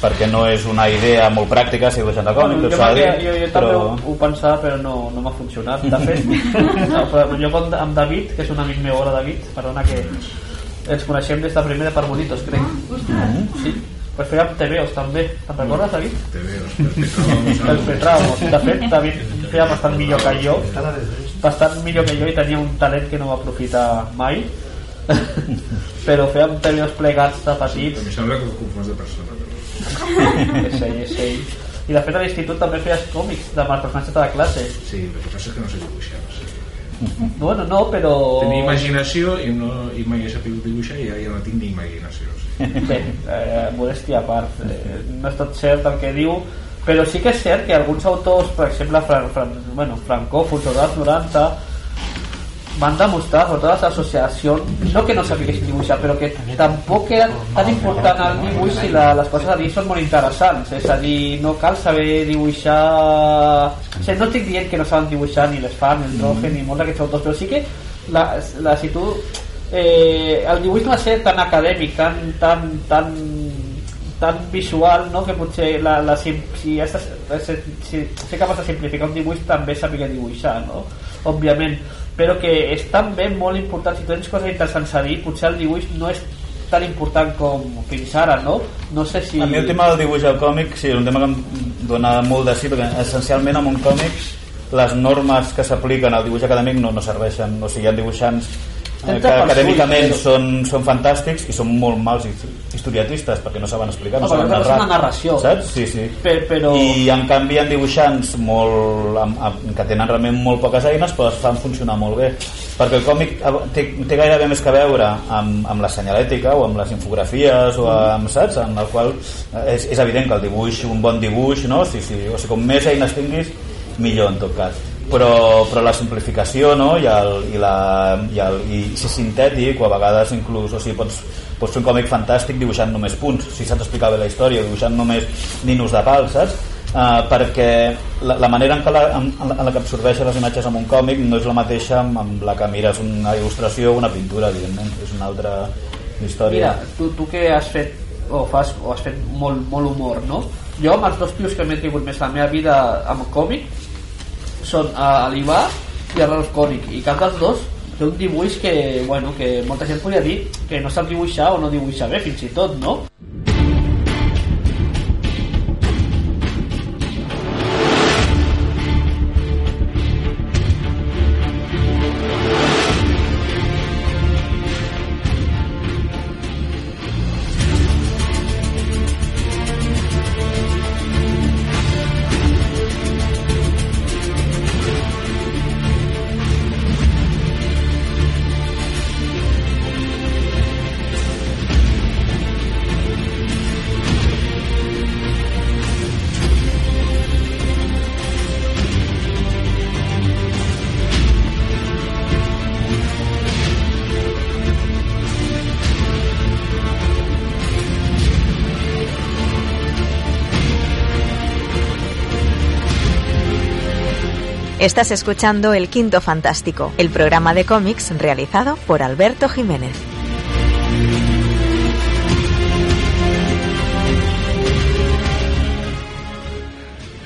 perquè no és una idea molt pràctica ser dibuixant de còmic jo, jo, jo també però... ho, ho pensava però no, no m'ha funcionat de fet no, però jo amb, amb David que és un amic meu ara David perdona que ens coneixem des de primer de per Bonitos crec Mhm. sí pues fèiem TVOs també te'n recordes David? TVOs, el Petramos de fet David feia bastant millor que jo bastant millor que jo i tenia un talent que no va aprofitar mai però fèiem TVOs plegats de petits Em sembla que ho confons de persona. Però... és ell, és ell i de fet a l'institut també feies còmics de personatges de la classe Sí, el que passa és que no sé dibuixar. No sé. bueno, no, però Tenia imaginació i, no, i mai he sabut dibuixar i ara ja no tinc ni imaginació. Sigui. Bé, eh, modèstia a part, eh, no és tot cert el que diu, però sí que és cert que alguns autors, per exemple, fran, fran, bueno, francòfons o dels 90, van demostrar, sobretot les associacions, no que no sapiguessin dibuixar, però que tampoc era tan important el dibuix si la, les coses a dir són molt interessants. És a dir, no cal saber dibuixar... O sigui, no estic dient que no saben dibuixar ni les fan, el Roge, ni molts d'aquests autors, però sí que la, la, si tu eh, el dibuix no de ser tan acadèmic, tan, tan, tan, tan visual, no? que potser la, la, si, si, has si, si ser capaç de simplificar un dibuix també saber dibuixar, no? òbviament, però que és també molt important, si tens coses interessants a dir, potser el dibuix no és tan important com fins ara, no? No sé si... A mi el tema del dibuix al còmic sí, és un tema que em dona molt de sí, perquè essencialment en un còmic les normes que s'apliquen al dibuix acadèmic no, no serveixen, o sigui, hi ha dibuixants eh, acadèmicament són, són fantàstics i són molt mals historiatistes perquè no saben explicar, no, No, saben narrar una narració. saps? Sí, sí. Per, però... i en canvi ha dibuixants molt, amb, amb, que tenen realment molt poques eines però es fan funcionar molt bé perquè el còmic eh, té, té gairebé més que veure amb, amb la senyalètica o amb les infografies o amb, saps? en el qual eh, és, és evident que el dibuix, un bon dibuix no? sí, sí, o sigui, com més eines tinguis millor en tot cas però, però la simplificació no? I, el, i, la, i, el, i ser sintètic o a vegades inclús o sigui, pots, pots fer un còmic fantàstic dibuixant només punts si saps explicar bé la història dibuixant només ninos de pal saps? Uh, perquè la, la manera en, que la, en, en la que absorbeixes les imatges en un còmic no és la mateixa amb, amb la que mires una il·lustració o una pintura evidentment, és una altra història Mira, tu, tu que has fet o fas o has fet molt, molt humor, no? Jo amb els dos tios que m'he tingut més la meva vida amb còmic són uh, l'Ivar i el Ralph Cònic i cap dels dos té un dibuix que, bueno, que molta gent podria dir que no sap dibuixar o no dibuixa bé fins i tot, no? Estás escuchando El Quinto Fantástico, el programa de cómics realizado por Alberto Jiménez.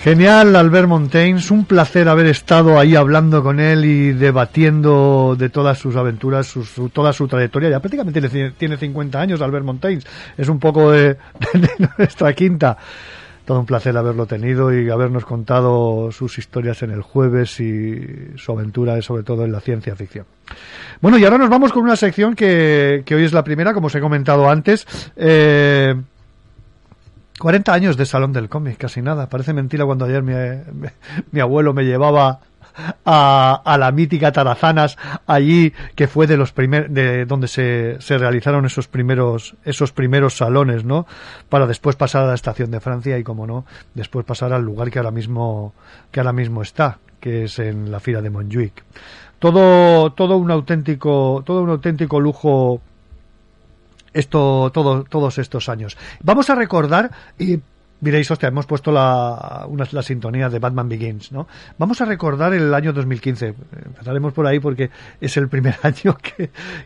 Genial, Albert Montaigne. Un placer haber estado ahí hablando con él y debatiendo de todas sus aventuras, su, toda su trayectoria. Ya prácticamente tiene, tiene 50 años Albert Montaigne. Es un poco de, de nuestra quinta. Todo un placer haberlo tenido y habernos contado sus historias en el jueves y su aventura, sobre todo en la ciencia ficción. Bueno, y ahora nos vamos con una sección que, que hoy es la primera, como os he comentado antes. Eh, 40 años de Salón del Cómic, casi nada. Parece mentira cuando ayer mi, mi, mi abuelo me llevaba a, la mítica Tarazanas allí que fue de los primer, de donde se, se realizaron esos primeros esos primeros salones no para después pasar a la estación de Francia y como no después pasar al lugar que ahora mismo que ahora mismo está que es en la fila de Montjuic todo todo un auténtico todo un auténtico lujo esto todo, todos estos años. Vamos a recordar y Miréis, hostia, hemos puesto la, una, la sintonía de Batman Begins, ¿no? Vamos a recordar el año 2015. Empezaremos por ahí porque es el primer año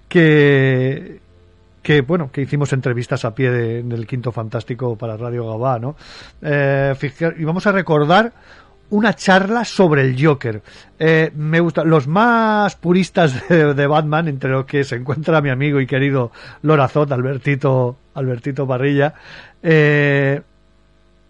que, que, bueno, que hicimos entrevistas a pie de, del Quinto Fantástico para Radio Gabá, ¿no? Eh, y vamos a recordar una charla sobre el Joker. Eh, me gusta, los más puristas de, de, Batman, entre los que se encuentra mi amigo y querido Lorazot, Albertito, Albertito Parrilla, eh,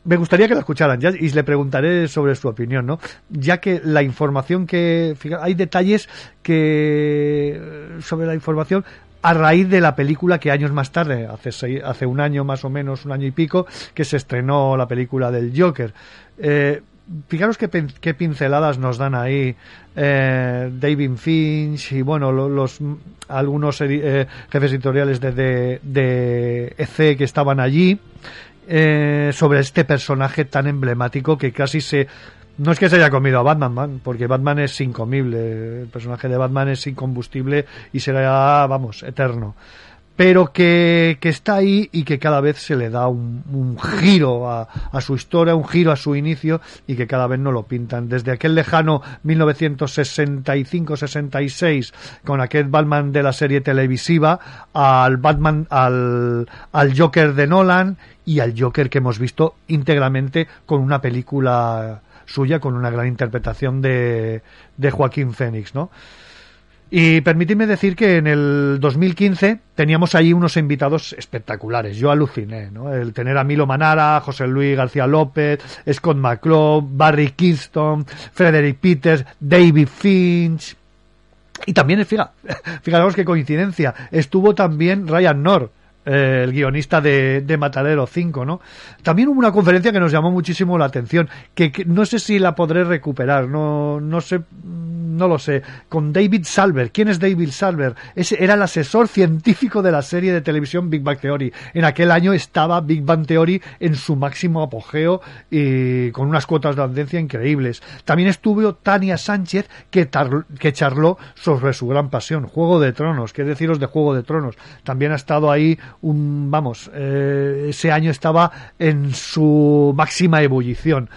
me gustaría que la escucharan ya, y le preguntaré sobre su opinión, ¿no? Ya que la información que. Fíjate, hay detalles que. sobre la información a raíz de la película que años más tarde, hace, seis, hace un año más o menos, un año y pico, que se estrenó la película del Joker. Eh, fijaros qué, qué, pinceladas nos dan ahí eh, David Finch y bueno los, los algunos eh, jefes editoriales de, de, de, EC que estaban allí eh, sobre este personaje tan emblemático que casi se no es que se haya comido a Batman, man, porque Batman es incomible, el personaje de Batman es incombustible y será, vamos, eterno. Pero que, que está ahí y que cada vez se le da un, giro a, a, su historia, un giro a su inicio y que cada vez no lo pintan. Desde aquel lejano 1965-66 con aquel Batman de la serie televisiva al Batman, al, al Joker de Nolan y al Joker que hemos visto íntegramente con una película suya, con una gran interpretación de, de Joaquín Fénix, ¿no? Y permitidme decir que en el 2015 teníamos ahí unos invitados espectaculares. Yo aluciné, ¿no? El tener a Milo Manara, José Luis García López, Scott McClough, Barry Kingston, Frederick Peters, David Finch. Y también, fíjate, fijaros qué coincidencia, estuvo también Ryan North eh, el guionista de, de, Matadero 5, ¿no? También hubo una conferencia que nos llamó muchísimo la atención, que, que, no sé si la podré recuperar, no, no sé, no lo sé, con David Salver. ¿Quién es David Salver? Ese era el asesor científico de la serie de televisión Big Bang Theory. En aquel año estaba Big Bang Theory en su máximo apogeo y con unas cuotas de audiencia increíbles. También estuvo Tania Sánchez, que, que charló sobre su gran pasión, Juego de Tronos. ¿Qué deciros de Juego de Tronos? También ha estado ahí un, vamos, eh, ese año estaba en su máxima ebullición.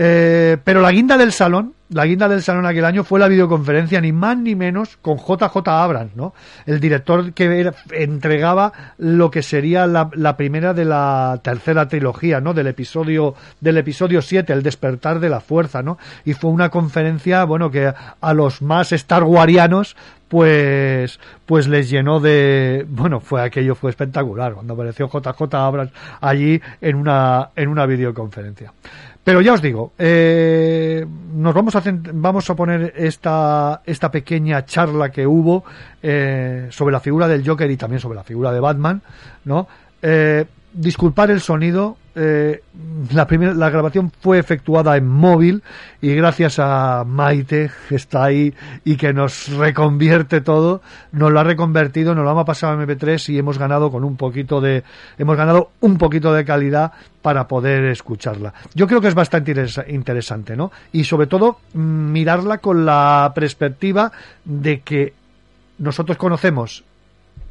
Eh, pero la guinda del salón, la guinda del salón aquel año fue la videoconferencia ni más ni menos con JJ Abrams, ¿no? El director que entregaba lo que sería la, la, primera de la tercera trilogía, ¿no? Del episodio del episodio 7, El despertar de la fuerza, ¿no? Y fue una conferencia, bueno, que a los más Star Warianos pues pues les llenó de bueno fue aquello fue espectacular cuando apareció JJ Abrams allí en una en una videoconferencia pero ya os digo, eh, nos vamos a, vamos a poner esta, esta pequeña charla que hubo eh, sobre la figura del Joker y también sobre la figura de Batman, ¿no? Eh, disculpar el sonido, eh, la, primera, la grabación fue efectuada en móvil y gracias a Maite que está ahí y que nos reconvierte todo, nos lo ha reconvertido, nos lo hemos pasado a MP3 y hemos ganado con un poquito de, hemos ganado un poquito de calidad para poder escucharla. Yo creo que es bastante interesante, ¿no? Y sobre todo mirarla con la perspectiva de que nosotros conocemos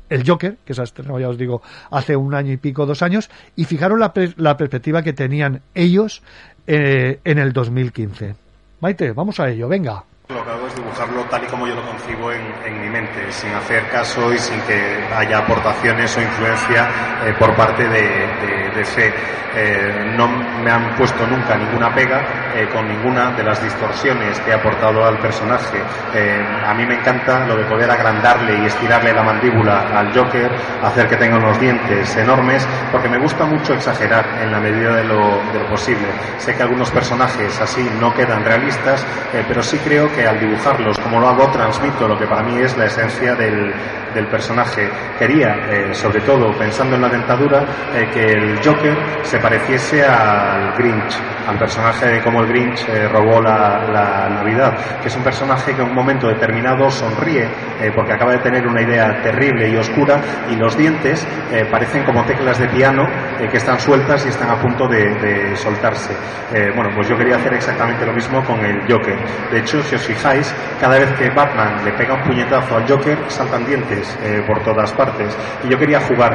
el Joker, que se ha estrenado, ya os digo, hace un año y pico, dos años, y fijaros la, la perspectiva que tenían ellos eh, en el 2015. Maite, vamos a ello, venga. Lo que hago es dibujarlo tal y como yo lo concibo en, en mi mente, sin hacer caso y sin que haya aportaciones o influencia eh, por parte de, de, fe. Eh, no me han puesto nunca ninguna pega eh, con ninguna de las distorsiones que he aportado al personaje. A mí me encanta lo de poder agrandarle y estirarle la mandíbula al Joker, hacer que tenga unos dientes enormes, porque me gusta mucho exagerar en la medida de lo, de lo posible. Sé que algunos personajes así no quedan realistas, pero sí creo que al dibujarlos como lo hago transmito lo que para mí es la esencia del, del personaje. Quería, eh, sobre todo pensando en la dentadura, eh, que el Joker se pareciese al Grinch, al personaje de cómo el Grinch eh, robó la, la Navidad, que es un personaje que en un momento determinado sonríe eh, porque acaba de tener una idea terrible y oscura y los dientes eh, parecen como teclas de piano que están sueltas y están a punto de, de soltarse. Bueno, pues yo quería hacer exactamente lo mismo con el Joker. De hecho, si os fijáis, cada vez que Batman le pega un puñetazo al Joker, saltan dientes por todas partes. Y yo quería jugar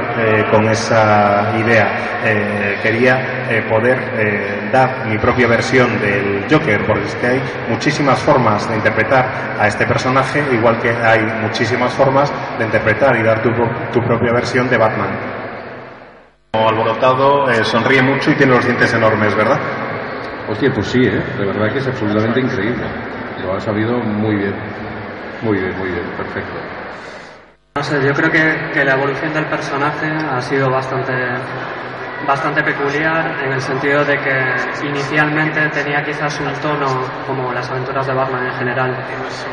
con esa idea. Quería poder dar mi propia versión del Joker, porque es que hay muchísimas formas de interpretar a este personaje, igual que hay muchísimas formas de interpretar y dar tu, tu propia versión de Batman. Como alborotado, eh, sonríe mucho y tiene los dientes enormes, ¿verdad? Hostia, pues sí, ¿eh? De verdad que es absolutamente increíble. Lo ha sabido muy bien. Muy bien, muy bien, perfecto. No sé, yo creo que, que la evolución del personaje ha sido bastante, bastante peculiar en el sentido de que inicialmente tenía quizás un tono, como las aventuras de Batman en general,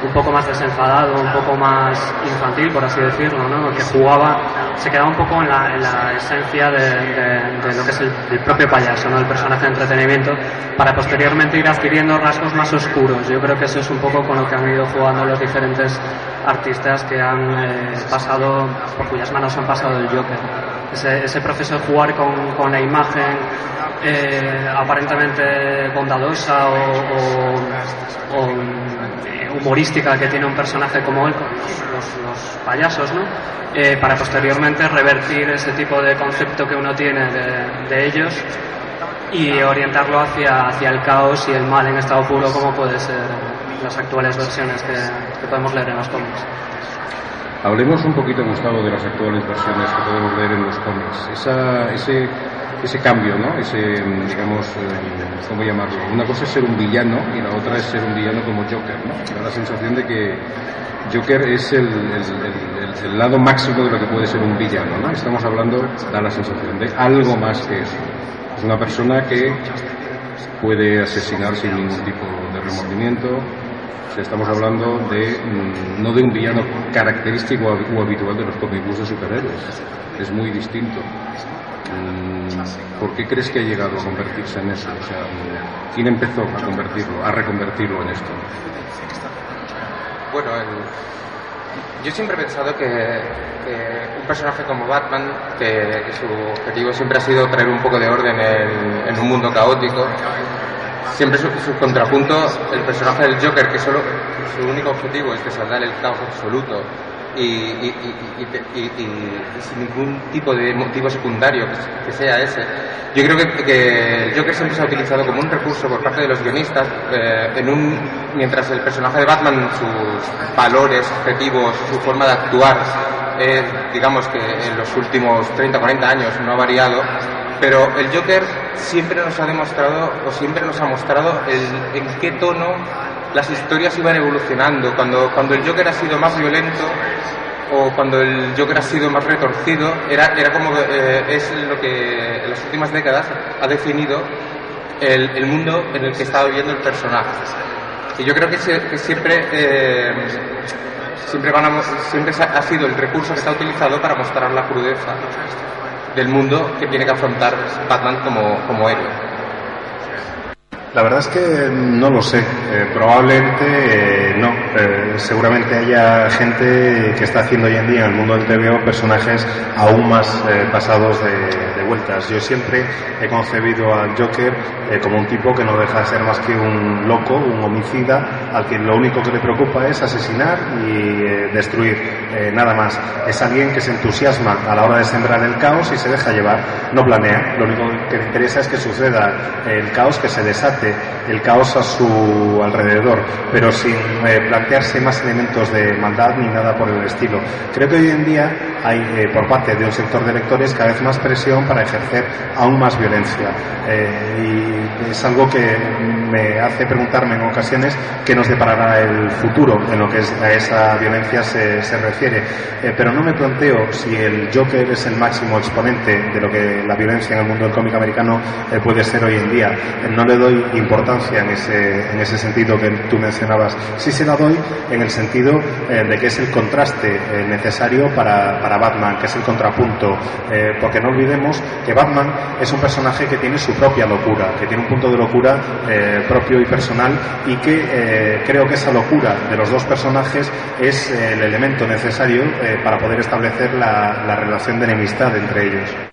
un poco más desenfadado, un poco más infantil, por así decirlo, ¿no? que jugaba, se quedaba un poco en la, en la esencia de, de- de lo que es el, el propio payaso, ¿no? el personaje de entretenimiento, para posteriormente ir adquiriendo rasgos más oscuros. Yo creo que eso es un poco con lo que han ido jugando los diferentes artistas que han eh, pasado, por cuyas manos han pasado el Joker. Ese, proceso de jugar con, la imagen eh, aparentemente bondadosa o, o- eh, humorística que tiene un personaje como él, los, los- payasos, ¿no? Eh, para posteriormente revertir ese tipo de concepto que uno tiene de, ellos y orientarlo hacia, hacia el caos y el mal en estado puro como puede ser las actuales versiones que, que podemos leer en los cómics. Hablemos un poquito, Gustavo, de las actuales versiones que podemos leer en los cómics. Esa, ese, ese cambio, ¿no? Ese, digamos, eh, ¿cómo llamarlo? Una cosa es ser un villano y la otra es ser un villano como Joker, ¿no? Da la sensación de que Joker es el- el- el- el lado máximo de lo que puede ser un villano, ¿no? Estamos hablando, da la sensación de algo más que eso. Es una persona que puede asesinar sin ningún tipo de remordimiento. Estamos hablando de mm, no de un villano característico o habitual de los cómics de superhéroes. Es muy distinto. Mm, ¿Por qué crees que ha llegado a convertirse en eso? O sea, mm, ¿quién empezó a convertirlo, a reconvertirlo en esto? Bueno, yo siempre he pensado que, que un personaje como Batman, que, su objetivo siempre ha sido traer un poco de orden en, en un mundo caótico, siempre su, su contrapunto, el personaje del Joker, que solo su único objetivo es desandar el caos absoluto y, y- y- y- sin ningún tipo de motivo secundario que, que sea ese. Yo creo que, que el Joker siempre se ha utilizado como un recurso por parte de los guionistas, eh, en un, mientras el personaje de Batman, sus valores, objetivos, su forma de actuar, eh, digamos que en los últimos 30 40 años no ha variado, pero el Joker siempre nos ha demostrado o siempre nos ha mostrado el, en qué tono las historias iban evolucionando. Cuando, cuando el Joker ha sido más violento o cuando el Joker ha sido más retorcido, era, era como eh, es lo que en las últimas décadas ha definido el, el mundo en el que está viviendo el personaje. Y yo creo que, siempre, eh, siempre, van a siempre ha sido el recurso que se ha utilizado para mostrar la crudeza del mundo que tiene que afrontar Batman como, como héroe. La verdad es que no lo sé. Eh, probablemente eh, no. Eh, seguramente haya gente que está haciendo hoy en día en el mundo del TVO personajes aún más eh, pasados de, de vueltas. Yo siempre he concebido al Joker eh, como un tipo que no deja de ser más que un loco, un homicida, al que lo único que le preocupa es asesinar y eh, destruir. Nada más. Es alguien que se entusiasma a la hora de sembrar el caos y se deja llevar. No planea. Lo único que le interesa es que suceda el caos, que se desate el caos a su alrededor, pero sin eh, plantearse más elementos de maldad ni nada por el estilo. Creo que hoy en día hay eh, por parte de un sector de lectores cada vez más presión para ejercer aún más violencia. Eh, y es algo que me hace preguntarme en ocasiones qué nos deparará el futuro en lo que es- a esa violencia se, se refiere. Eh, pero no me planteo si el Joker es el máximo exponente de lo que la violencia en el mundo del cómic americano puede ser hoy en día. No le doy importancia en ese, en ese sentido que tú mencionabas. Sí se la doy en el sentido eh, de que es el contraste eh, necesario para, para Batman, que es el contrapunto. Eh, porque no olvidemos que Batman es un personaje que tiene su propia locura, que tiene un punto de locura propio y personal y que creo que esa locura de los dos personajes es el elemento necesario para poder establecer la relación de enemistad entre ellos.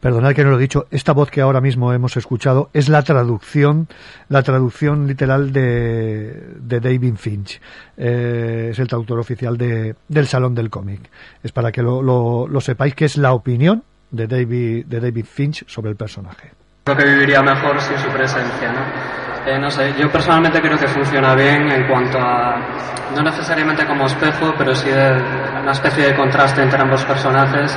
Perdonad que no lo he dicho, esta voz que ahora mismo hemos escuchado es la traducción, la traducción literal de, de David Finch. Eh, es el traductor oficial de, del Salón del Cómic. Es para que lo, lo, lo sepáis que es la opinión de David, de David Finch sobre el personaje. Creo que viviría mejor sin su presencia, ¿no? Eh, no sé, yo personalmente creo que funciona bien en cuanto a, no necesariamente como espejo, pero sí de una especie de contraste entre ambos personajes,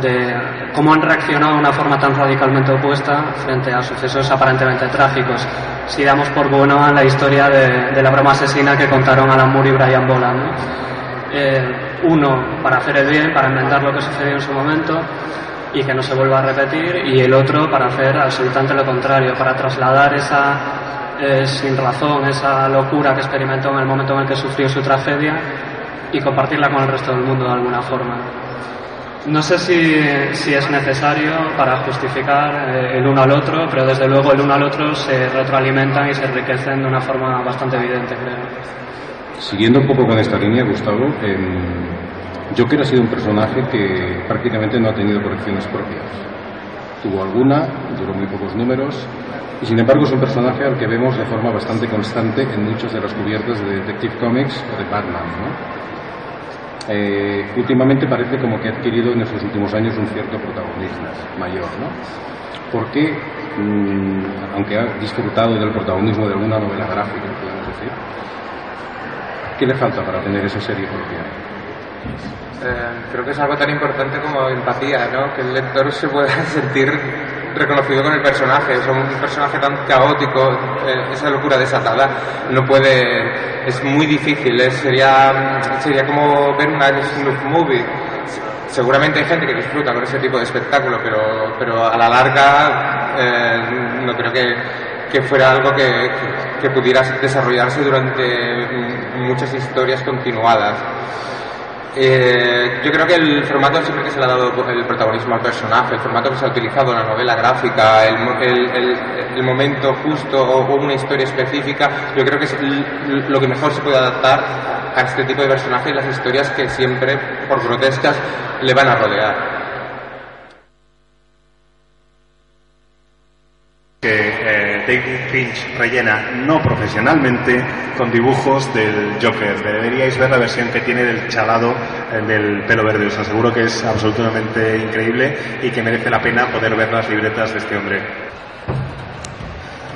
de cómo han reaccionado de una forma tan radicalmente opuesta frente a sucesos aparentemente trágicos. Si damos por bueno a la historia de, de la broma asesina que contaron Alan Moore y Brian Boland. Eh, uno para hacer el bien, para enmendar lo que sucedió en su momento y que no se vuelva a repetir, y el otro para hacer absolutamente lo contrario, para trasladar esa eh, sin razón, esa locura que experimentó en el momento en el que sufrió su tragedia y compartirla con el resto del mundo de alguna forma. No sé si, si es necesario para justificar eh, el uno al otro, pero desde luego el uno al otro se retroalimentan y se enriquecen de una forma bastante evidente, creo. Siguiendo un poco con esta línea, Gustavo, eh, Joker ha sido un personaje que prácticamente no ha tenido colecciones propias. Tuvo alguna, duró muy pocos números, y sin embargo es un personaje al que vemos de forma bastante constante en muchas de las cubiertas de Detective Comics o de Batman. ¿no? Eh, últimamente parece como que ha adquirido en estos últimos años un cierto protagonismo mayor. ¿no? ¿Por qué, mm, aunque ha disfrutado del protagonismo de alguna novela gráfica, podemos decir, qué le falta para tener esa serie propia? Eh, creo que es algo tan importante como empatía, ¿no? Que el lector se pueda sentir reconocido con el personaje. Es un personaje tan caótico, eh, esa locura desatada, no puede. Es muy difícil. sería, sería como ver una snuff movie. Seguramente hay gente que disfruta con ese tipo de espectáculo, pero, pero a la larga eh, no creo que, que fuera algo que, que- pudiera desarrollarse durante muchas historias continuadas. Eh, yo creo que el formato siempre que se le ha dado el protagonismo al personaje, el formato que se ha utilizado en la novela gráfica, el, el- el- el momento justo o, una historia específica, yo creo que es lo que mejor se puede adaptar a este tipo de personajes y las historias que siempre, por grotescas, le van a rodear. que eh, David Finch rellena no profesionalmente con dibujos del Joker. Deberíais ver la versión que tiene del chalado eh, del pelo verde. Os aseguro que es absolutamente increíble y que merece la pena poder ver las libretas de este hombre.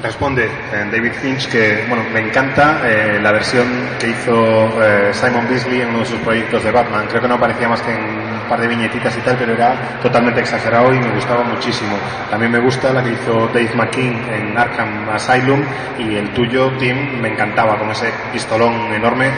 Responde eh, David Finch que bueno me encanta eh, la versión que hizo Simon Beasley en uno de sus proyectos de Batman. Creo que no aparecía más que en un par de viñetitas y tal, pero era totalmente exagerado y me gustaba muchísimo. También me gusta la que hizo Dave McKean en Arkham Asylum y el tuyo, Tim, me encantaba con ese pistolón enorme.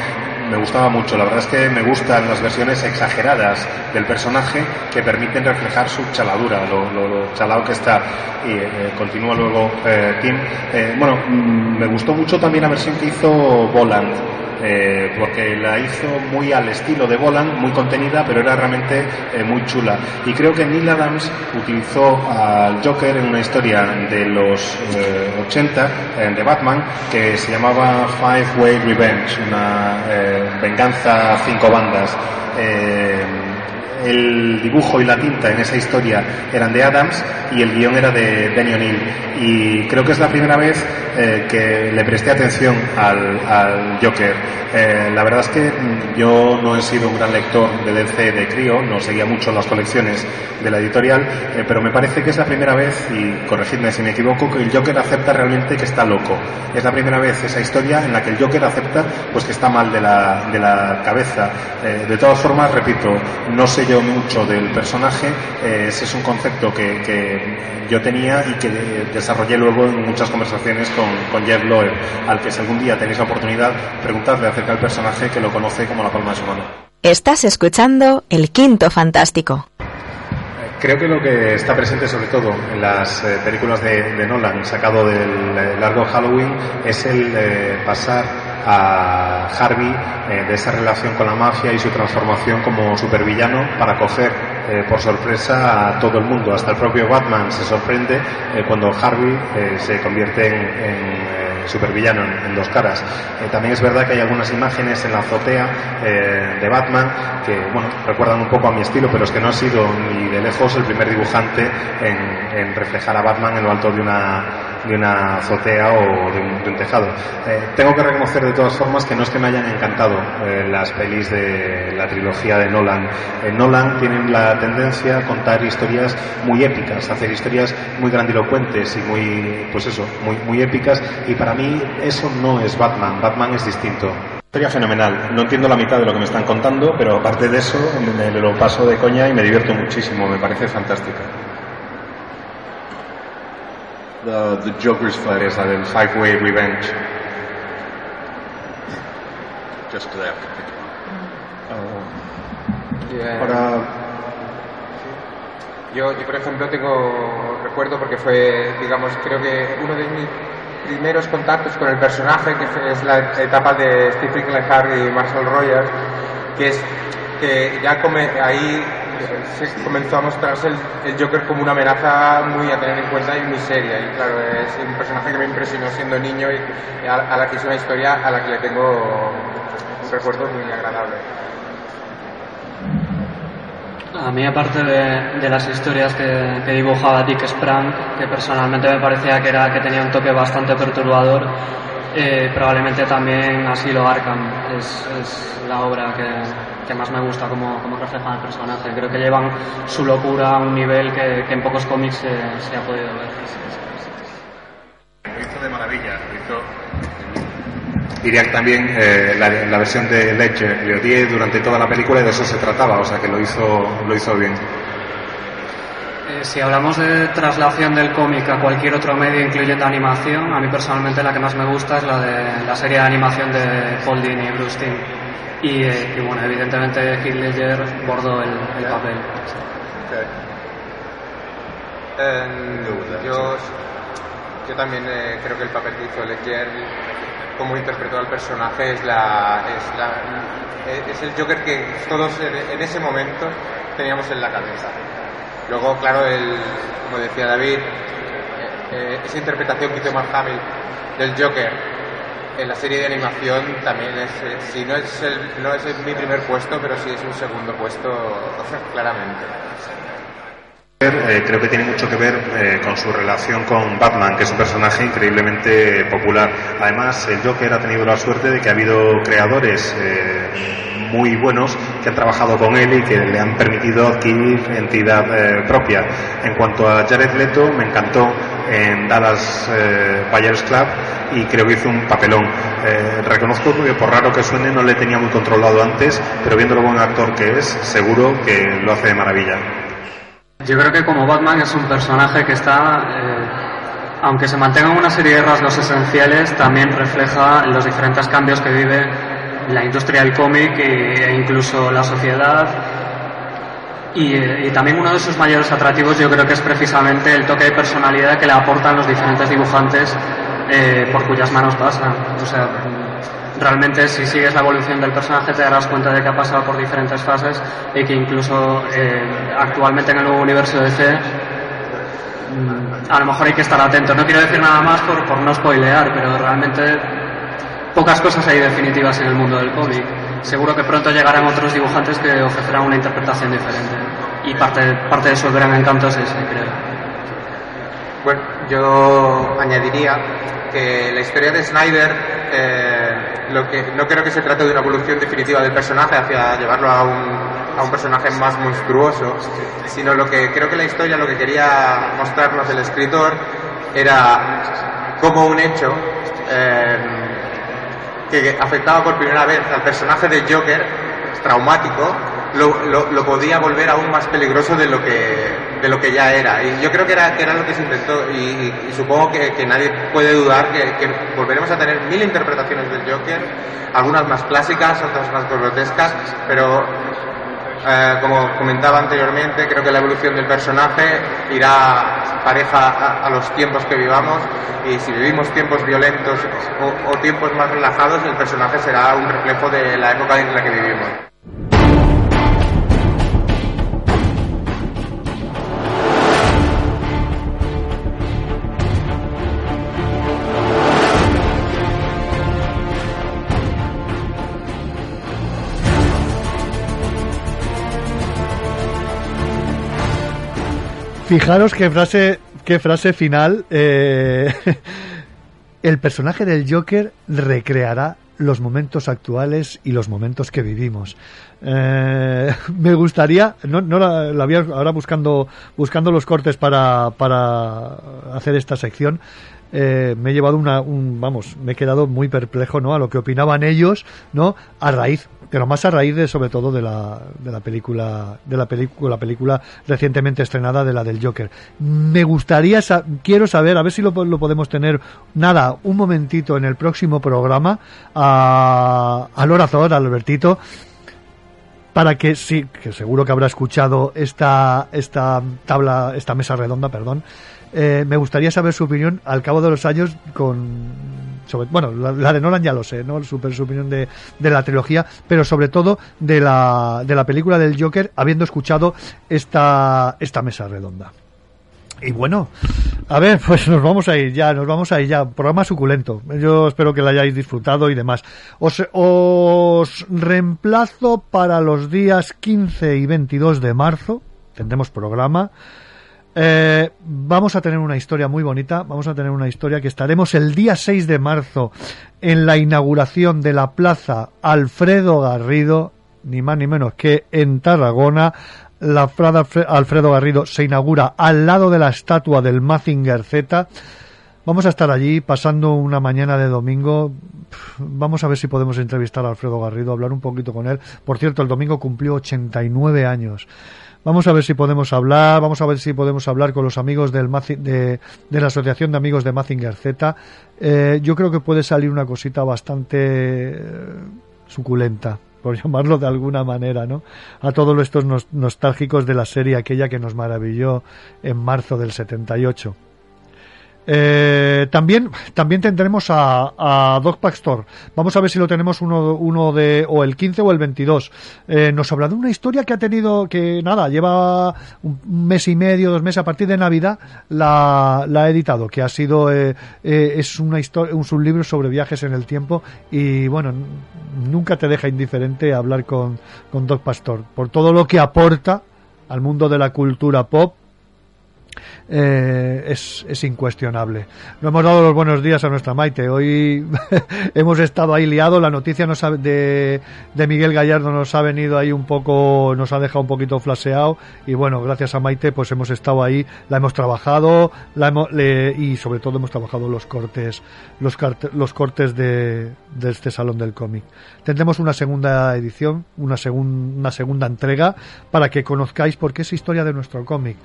Me gustaba mucho, la verdad es que me gustan las versiones exageradas del personaje que permiten reflejar su chaladura, lo, lo- lo chalado que está. Y eh, continúa luego eh, Tim. Eh, bueno, mm, me gustó mucho también la versión que hizo Boland, eh, porque la hizo muy al estilo de Boland, muy contenida, pero era realmente eh, muy chula. Y creo que Neil Adams utilizó al Joker en una historia de los eh, 80 eh, de Batman que se llamaba Five Way Revenge, una eh, venganza a cinco bandas. El dibujo y la tinta en esa historia eran de Adams y el guion era de Danny O'Neill. Y creo que es la primera vez eh, que le presté atención al, Joker. Eh, la verdad es que mm, yo no he sido un gran lector de DC de crío, no seguía mucho las colecciones de la editorial, eh, pero me parece que es la primera vez, y corregidme si me equivoco, que el Joker acepta realmente que está loco. Es la primera vez esa historia en la que el Joker acepta pues que está mal de la, de la cabeza. De todas formas, repito, no sé yo mucho del personaje, eh, ese es un concepto que, que yo tenía y que desarrollé luego en muchas conversaciones con, con Jeff Loeb, al que si algún día tenéis la oportunidad, preguntadle acerca del personaje que lo conoce como la palma de su mano. Estás escuchando El Quinto Fantástico. Creo que lo que está presente sobre todo en las eh, películas de, de Nolan, sacado del eh, largo Halloween, es el eh, pasar a Harvey eh, de esa relación con la mafia y su transformación como supervillano para coger eh, por sorpresa a todo el mundo. Hasta el propio Batman se sorprende eh, cuando Harvey se convierte en, supervillano en, dos caras. También es verdad que hay algunas imágenes en la azotea de Batman que bueno, recuerdan un poco a mi estilo, pero es que no ha sido ni de lejos el primer dibujante en, en reflejar a Batman en lo alto de una, de una azotea o de un, de un tejado. Eh, tengo que reconocer de todas formas que no es que me hayan encantado eh, las pelis de la trilogía de Nolan. Eh, Nolan tienen la tendencia a contar historias muy épicas, hacer historias muy grandilocuentes y muy, pues eso, muy, muy épicas. Y para mí eso no es Batman. Batman es distinto. Historia fenomenal. No entiendo la mitad de lo que me están contando, pero aparte de eso me, me lo paso de coña y me divierto muchísimo. Me parece fantástica. The, the Joker's Fight es la del Five Way Revenge. Just to that. Bien. Ahora, Yo, yo, por ejemplo, tengo recuerdo porque fue, digamos, creo que uno de mis primeros contactos con el personaje, que fue- es la etapa de Stephen Leonard y Marshall Rogers, que es que ya come- ahí comenzó a mostrarse el, el Joker como una amenaza muy a tener en cuenta y muy seria. Y claro, es un personaje que me impresionó siendo niño y a, a la que es una historia a la que le tengo un recuerdo muy agradable. A mí, aparte de, de las historias que, que dibujaba Dick Sprang, que personalmente me parecía que, era, que tenía un toque bastante perturbador, eh, probablemente también Asilo Arkham es, es la obra que, que más me gusta como, como reflejan el personaje. Creo que llevan su locura a un nivel que, que en pocos cómics se, se ha podido ver. Lo hizo de maravilla, lo hizo. Diría también eh, la, la versión de Ledger le odié durante toda la película y de eso se trataba, o sea que lo hizo, lo hizo bien. Eh, si hablamos de traslación del cómic a cualquier otro medio, incluyendo animación, a mí personalmente la que más me gusta es la de la serie de animación de Paul Dini y Bruce Timm. Y, eh, y, bueno, evidentemente Heath Ledger bordó el, el papel. Eh, yo, yo también eh, creo que el papel que hizo Ledger, como interpretó al personaje, es, la, es, la, es el Joker que todos en, en ese momento teníamos en la cabeza. Luego, claro, el, como decía David, eh, eh, esa interpretación que hizo Mark Hamill del Joker en la serie de animación también es, eh, si no es, el, no es mi primer puesto, pero sí es un segundo puesto claramente. Eh, creo que tiene mucho que ver eh, con su relación con Batman, que es un personaje increíblemente popular. Además, el Joker ha tenido la suerte de que ha habido creadores eh, muy buenos que han trabajado con él y que le han permitido adquirir entidad eh, propia. En cuanto a Jared Leto, me encantó en Dallas eh, Buyers Club y creo que hizo un papelón. Eh, reconozco que por raro que suene no le tenía muy controlado antes, pero viendo lo buen actor que es, seguro que lo hace de maravilla. Yo creo que como Batman es un personaje que está, eh, aunque se mantengan una serie de rasgos esenciales, también refleja los diferentes cambios que vive la industria del cómic e, incluso la sociedad. Y, eh, y también uno de sus mayores atractivos yo creo que es precisamente el toque de personalidad que le aportan los diferentes dibujantes eh, por cuyas manos pasan. O sea, realmente si sigues la evolución del personaje te darás cuenta de que ha pasado por diferentes fases y que incluso eh, actualmente en el nuevo universo de DC a lo mejor hay que estar atento. No quiero decir nada más por, por no spoilear, pero realmente pocas cosas hay definitivas en el mundo del cómic. Seguro que pronto llegarán otros dibujantes que ofrecerán una interpretación diferente. Y parte, parte de su gran encanto es ese, creo. Bueno, yo añadiría que la historia de Snyder, eh, lo que, no creo que se trate de una evolución definitiva del personaje hacia llevarlo a un, a un personaje más monstruoso, sino lo que creo que la historia, lo que quería mostrarnos el escritor, era como un hecho eh, que afectaba por primera vez al personaje de Joker, traumático, lo, podía volver aún más peligroso de lo que, de lo que ya era. Y yo creo que era, que era lo que se intentó y, supongo que, que, nadie puede dudar que, que, volveremos a tener mil interpretaciones del Joker, algunas más clásicas, otras más grotescas, pero eh, como comentaba anteriormente, creo que la evolución del personaje irá pareja a, a, los tiempos que vivamos y si vivimos tiempos violentos o, o tiempos más relajados, el personaje será un reflejo de la época en la que vivimos. Fijaros qué frase, qué frase final. Eh, el personaje del Joker recreará los momentos actuales y los momentos que vivimos. Eh, me gustaría, no, no la, había ahora buscando, buscando los cortes para, para hacer esta sección. Eh, me he llevado una, un, vamos, me he quedado muy perplejo, ¿no? A lo que opinaban ellos, ¿no? A raíz, pero más a raíz de, sobre todo, de la, de la película, de la película, la película recientemente estrenada de la del Joker. Me gustaría, quiero saber, a ver si lo, lo, podemos tener, nada, un momentito en el próximo programa, a, a Albertito, para que sí, que seguro que habrá escuchado esta, esta tabla, esta mesa redonda, perdón, eh, me gustaría saber su opinión al cabo de los años con bueno, la, de Nolan ya lo sé, ¿no? Su, opinión de, la trilogía, pero sobre todo de la, de la película del Joker, habiendo escuchado esta, esta mesa redonda. Y bueno, a ver, pues nos vamos a ir ya, nos vamos a ir ya. Programa suculento. Yo espero que lo hayáis disfrutado y demás. Os, os reemplazo para los días 15 y 22 de marzo. Tendremos programa. Eh, vamos a tener una historia muy bonita, vamos a tener una historia que estaremos el día 6 de marzo en la inauguración de la Plaza Alfredo Garrido, ni más ni menos que en Tarragona. La Plaza Alfredo Garrido se inaugura al lado de la estatua del Mazinger Z. Vamos a estar allí pasando una mañana de domingo. Vamos a ver si podemos entrevistar a Alfredo Garrido, hablar un poquito con él. Por cierto, el domingo cumplió 89 años. Vamos a ver si podemos hablar, vamos a ver si podemos hablar con los amigos del de, de la Asociación de Amigos de Mazinger Z. Eh, yo creo que puede salir una cosita bastante eh, suculenta, por llamarlo de alguna manera, ¿no? A todos estos nos, nostálgicos de la serie aquella que nos maravilló en marzo del 78. Eh, también, también tendremos a, a Doc Pastor. Vamos a ver si lo tenemos uno, uno de, o el 15 o el 22. Eh, nos habla de una historia que ha tenido, que nada, lleva un mes y medio, dos meses, a partir de Navidad, la, ha editado, que ha sido, eh, eh, es una historia, un sublibro sobre viajes en el tiempo y bueno, nunca te deja indiferente hablar con, con Doc Pastor, por todo lo que aporta al mundo de la cultura pop eh, es, es, incuestionable. No hemos dado los buenos días a nuestra Maite. Hoy hemos estado ahí liado. La noticia nos ha, de, de, Miguel Gallardo nos ha venido ahí un poco, nos ha dejado un poquito flaseado. Y bueno, gracias a Maite, pues hemos estado ahí, la hemos trabajado la hemos, y sobre todo hemos trabajado los cortes, los, cortes de, este salón del cómic. Tendremos una segunda edición, una, una segunda entrega para que conozcáis por qué es historia de nuestro cómic.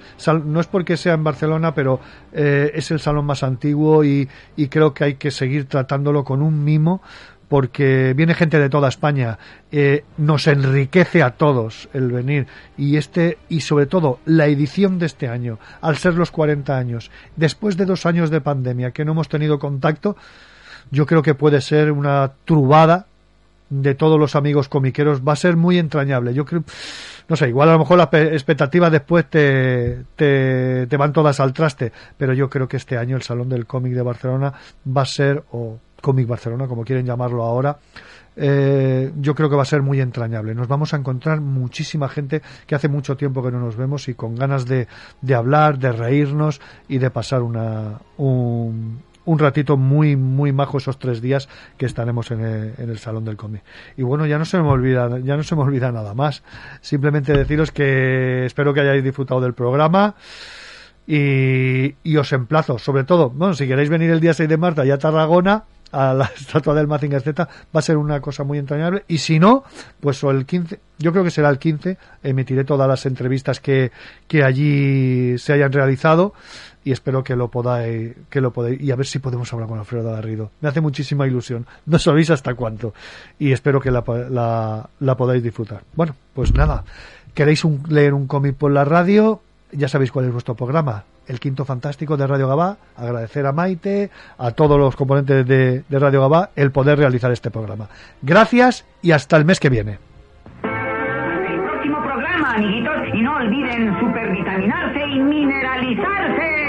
No es porque sea en Barcelona, pero eh, es el salón más antiguo y, creo que hay que seguir tratándolo con un mimo porque viene gente de toda España, eh, nos enriquece a todos el venir. Y este y sobre todo la edición de este año, al ser los 40 años, después de dos años de pandemia que no hemos tenido contacto, yo creo que puede ser una trubada de todos los amigos comiqueros. Va a ser muy entrañable. Yo creo, no sé, igual a lo mejor las expectativas después te, te, te, van todas al traste, pero yo creo que este año el Salón del Cómic de Barcelona va a ser, o Comic Barcelona, como quieren llamarlo ahora, eh, yo creo que va a ser muy entrañable. Nos vamos a encontrar muchísima gente que hace mucho tiempo que no nos vemos y con ganas de, de hablar, de reírnos y de pasar una, un, un ratito muy, muy majo esos tres días que estaremos en el, en el Salón del Cómic. Y bueno, ya no se me olvida, ya no se me olvida nada más. Simplemente deciros que espero que hayáis disfrutado del programa. Y, os emplazo, sobre todo, bueno, si queréis venir el día 6 de marzo allá a Tarragona, a la estatua del Mazinger Z, va a ser una cosa muy entrañable. Y si no, pues el 15, yo creo que será el 15, emitiré todas las entrevistas que, que allí se hayan realizado y espero que lo podáis, que lo podáis, y a ver si podemos hablar con Alfredo Garrido. Me hace muchísima ilusión. No sabéis hasta cuánto. Y espero que la, podáis disfrutar. Bueno, pues nada. ¿Queréis un, leer un cómic por la radio? Ya sabéis cuál es vuestro programa el quinto fantástico de Radio Gabá, agradecer a Maite, a todos los componentes de, Radio Gabá, el poder realizar este programa. Gracias y hasta el mes que viene. Próximo programa, amiguitos, y no olviden supervitaminarse y mineralizarse.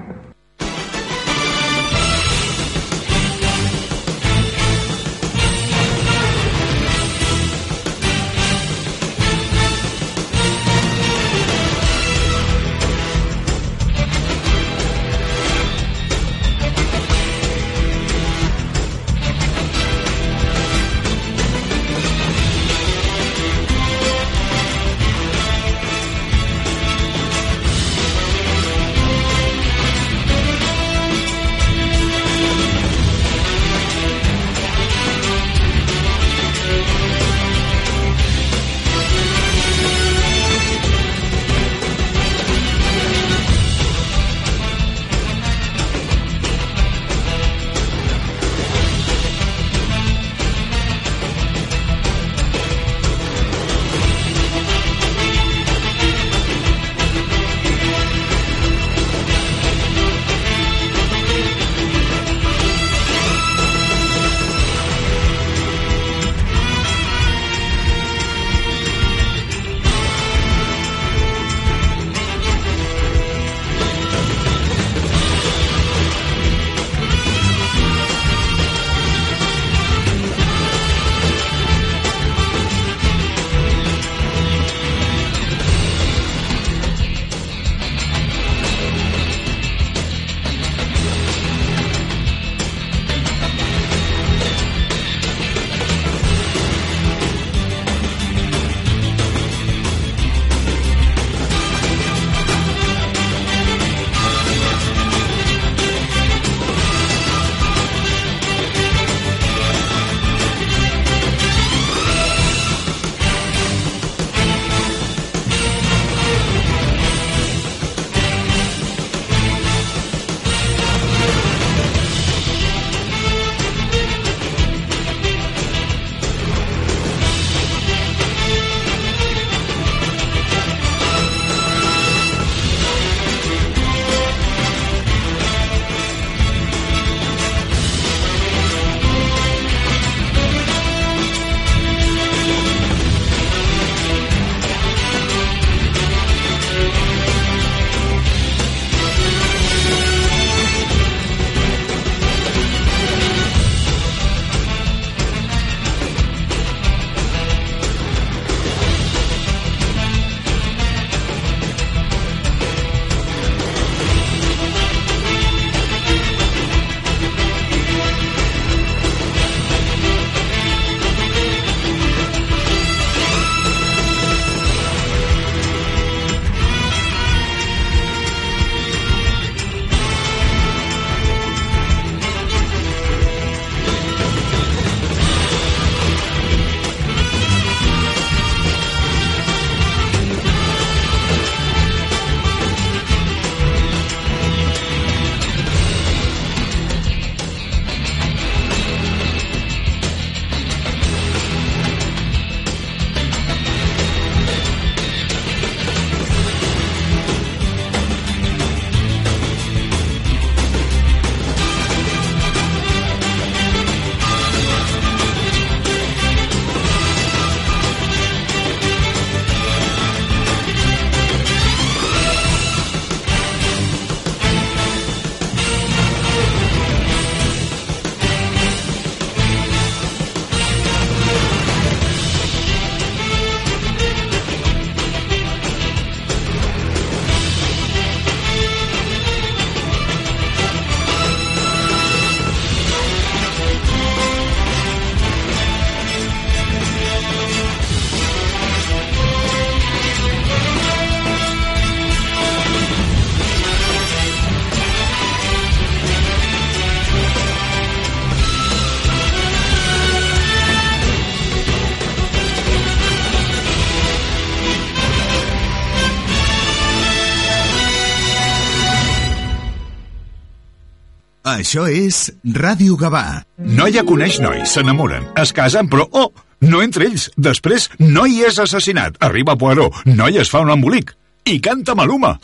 Això és Ràdio Gavà. Noia coneix noi, s'enamoren, es casen, però, oh, no entre ells. Després, noi és assassinat. Arriba Poirot, noi es fa un embolic. I canta Maluma.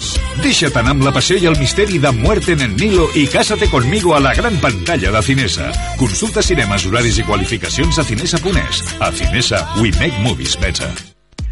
Deixa't anar amb la passió i el misteri de Muerte en el Nilo i cásate conmigo a la gran pantalla de Cinesa. Consulta cinemes, horaris i qualificacions a cinesa.es. A Cinesa, we make movies better.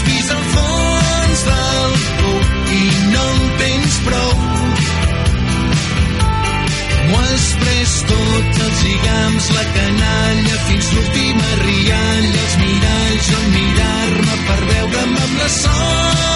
has vist el fons del pou i no en tens prou. M'ho has pres tot, els lligams, la canalla, fins l'última rialla, els miralls, on mirar-me per veure'm amb la sort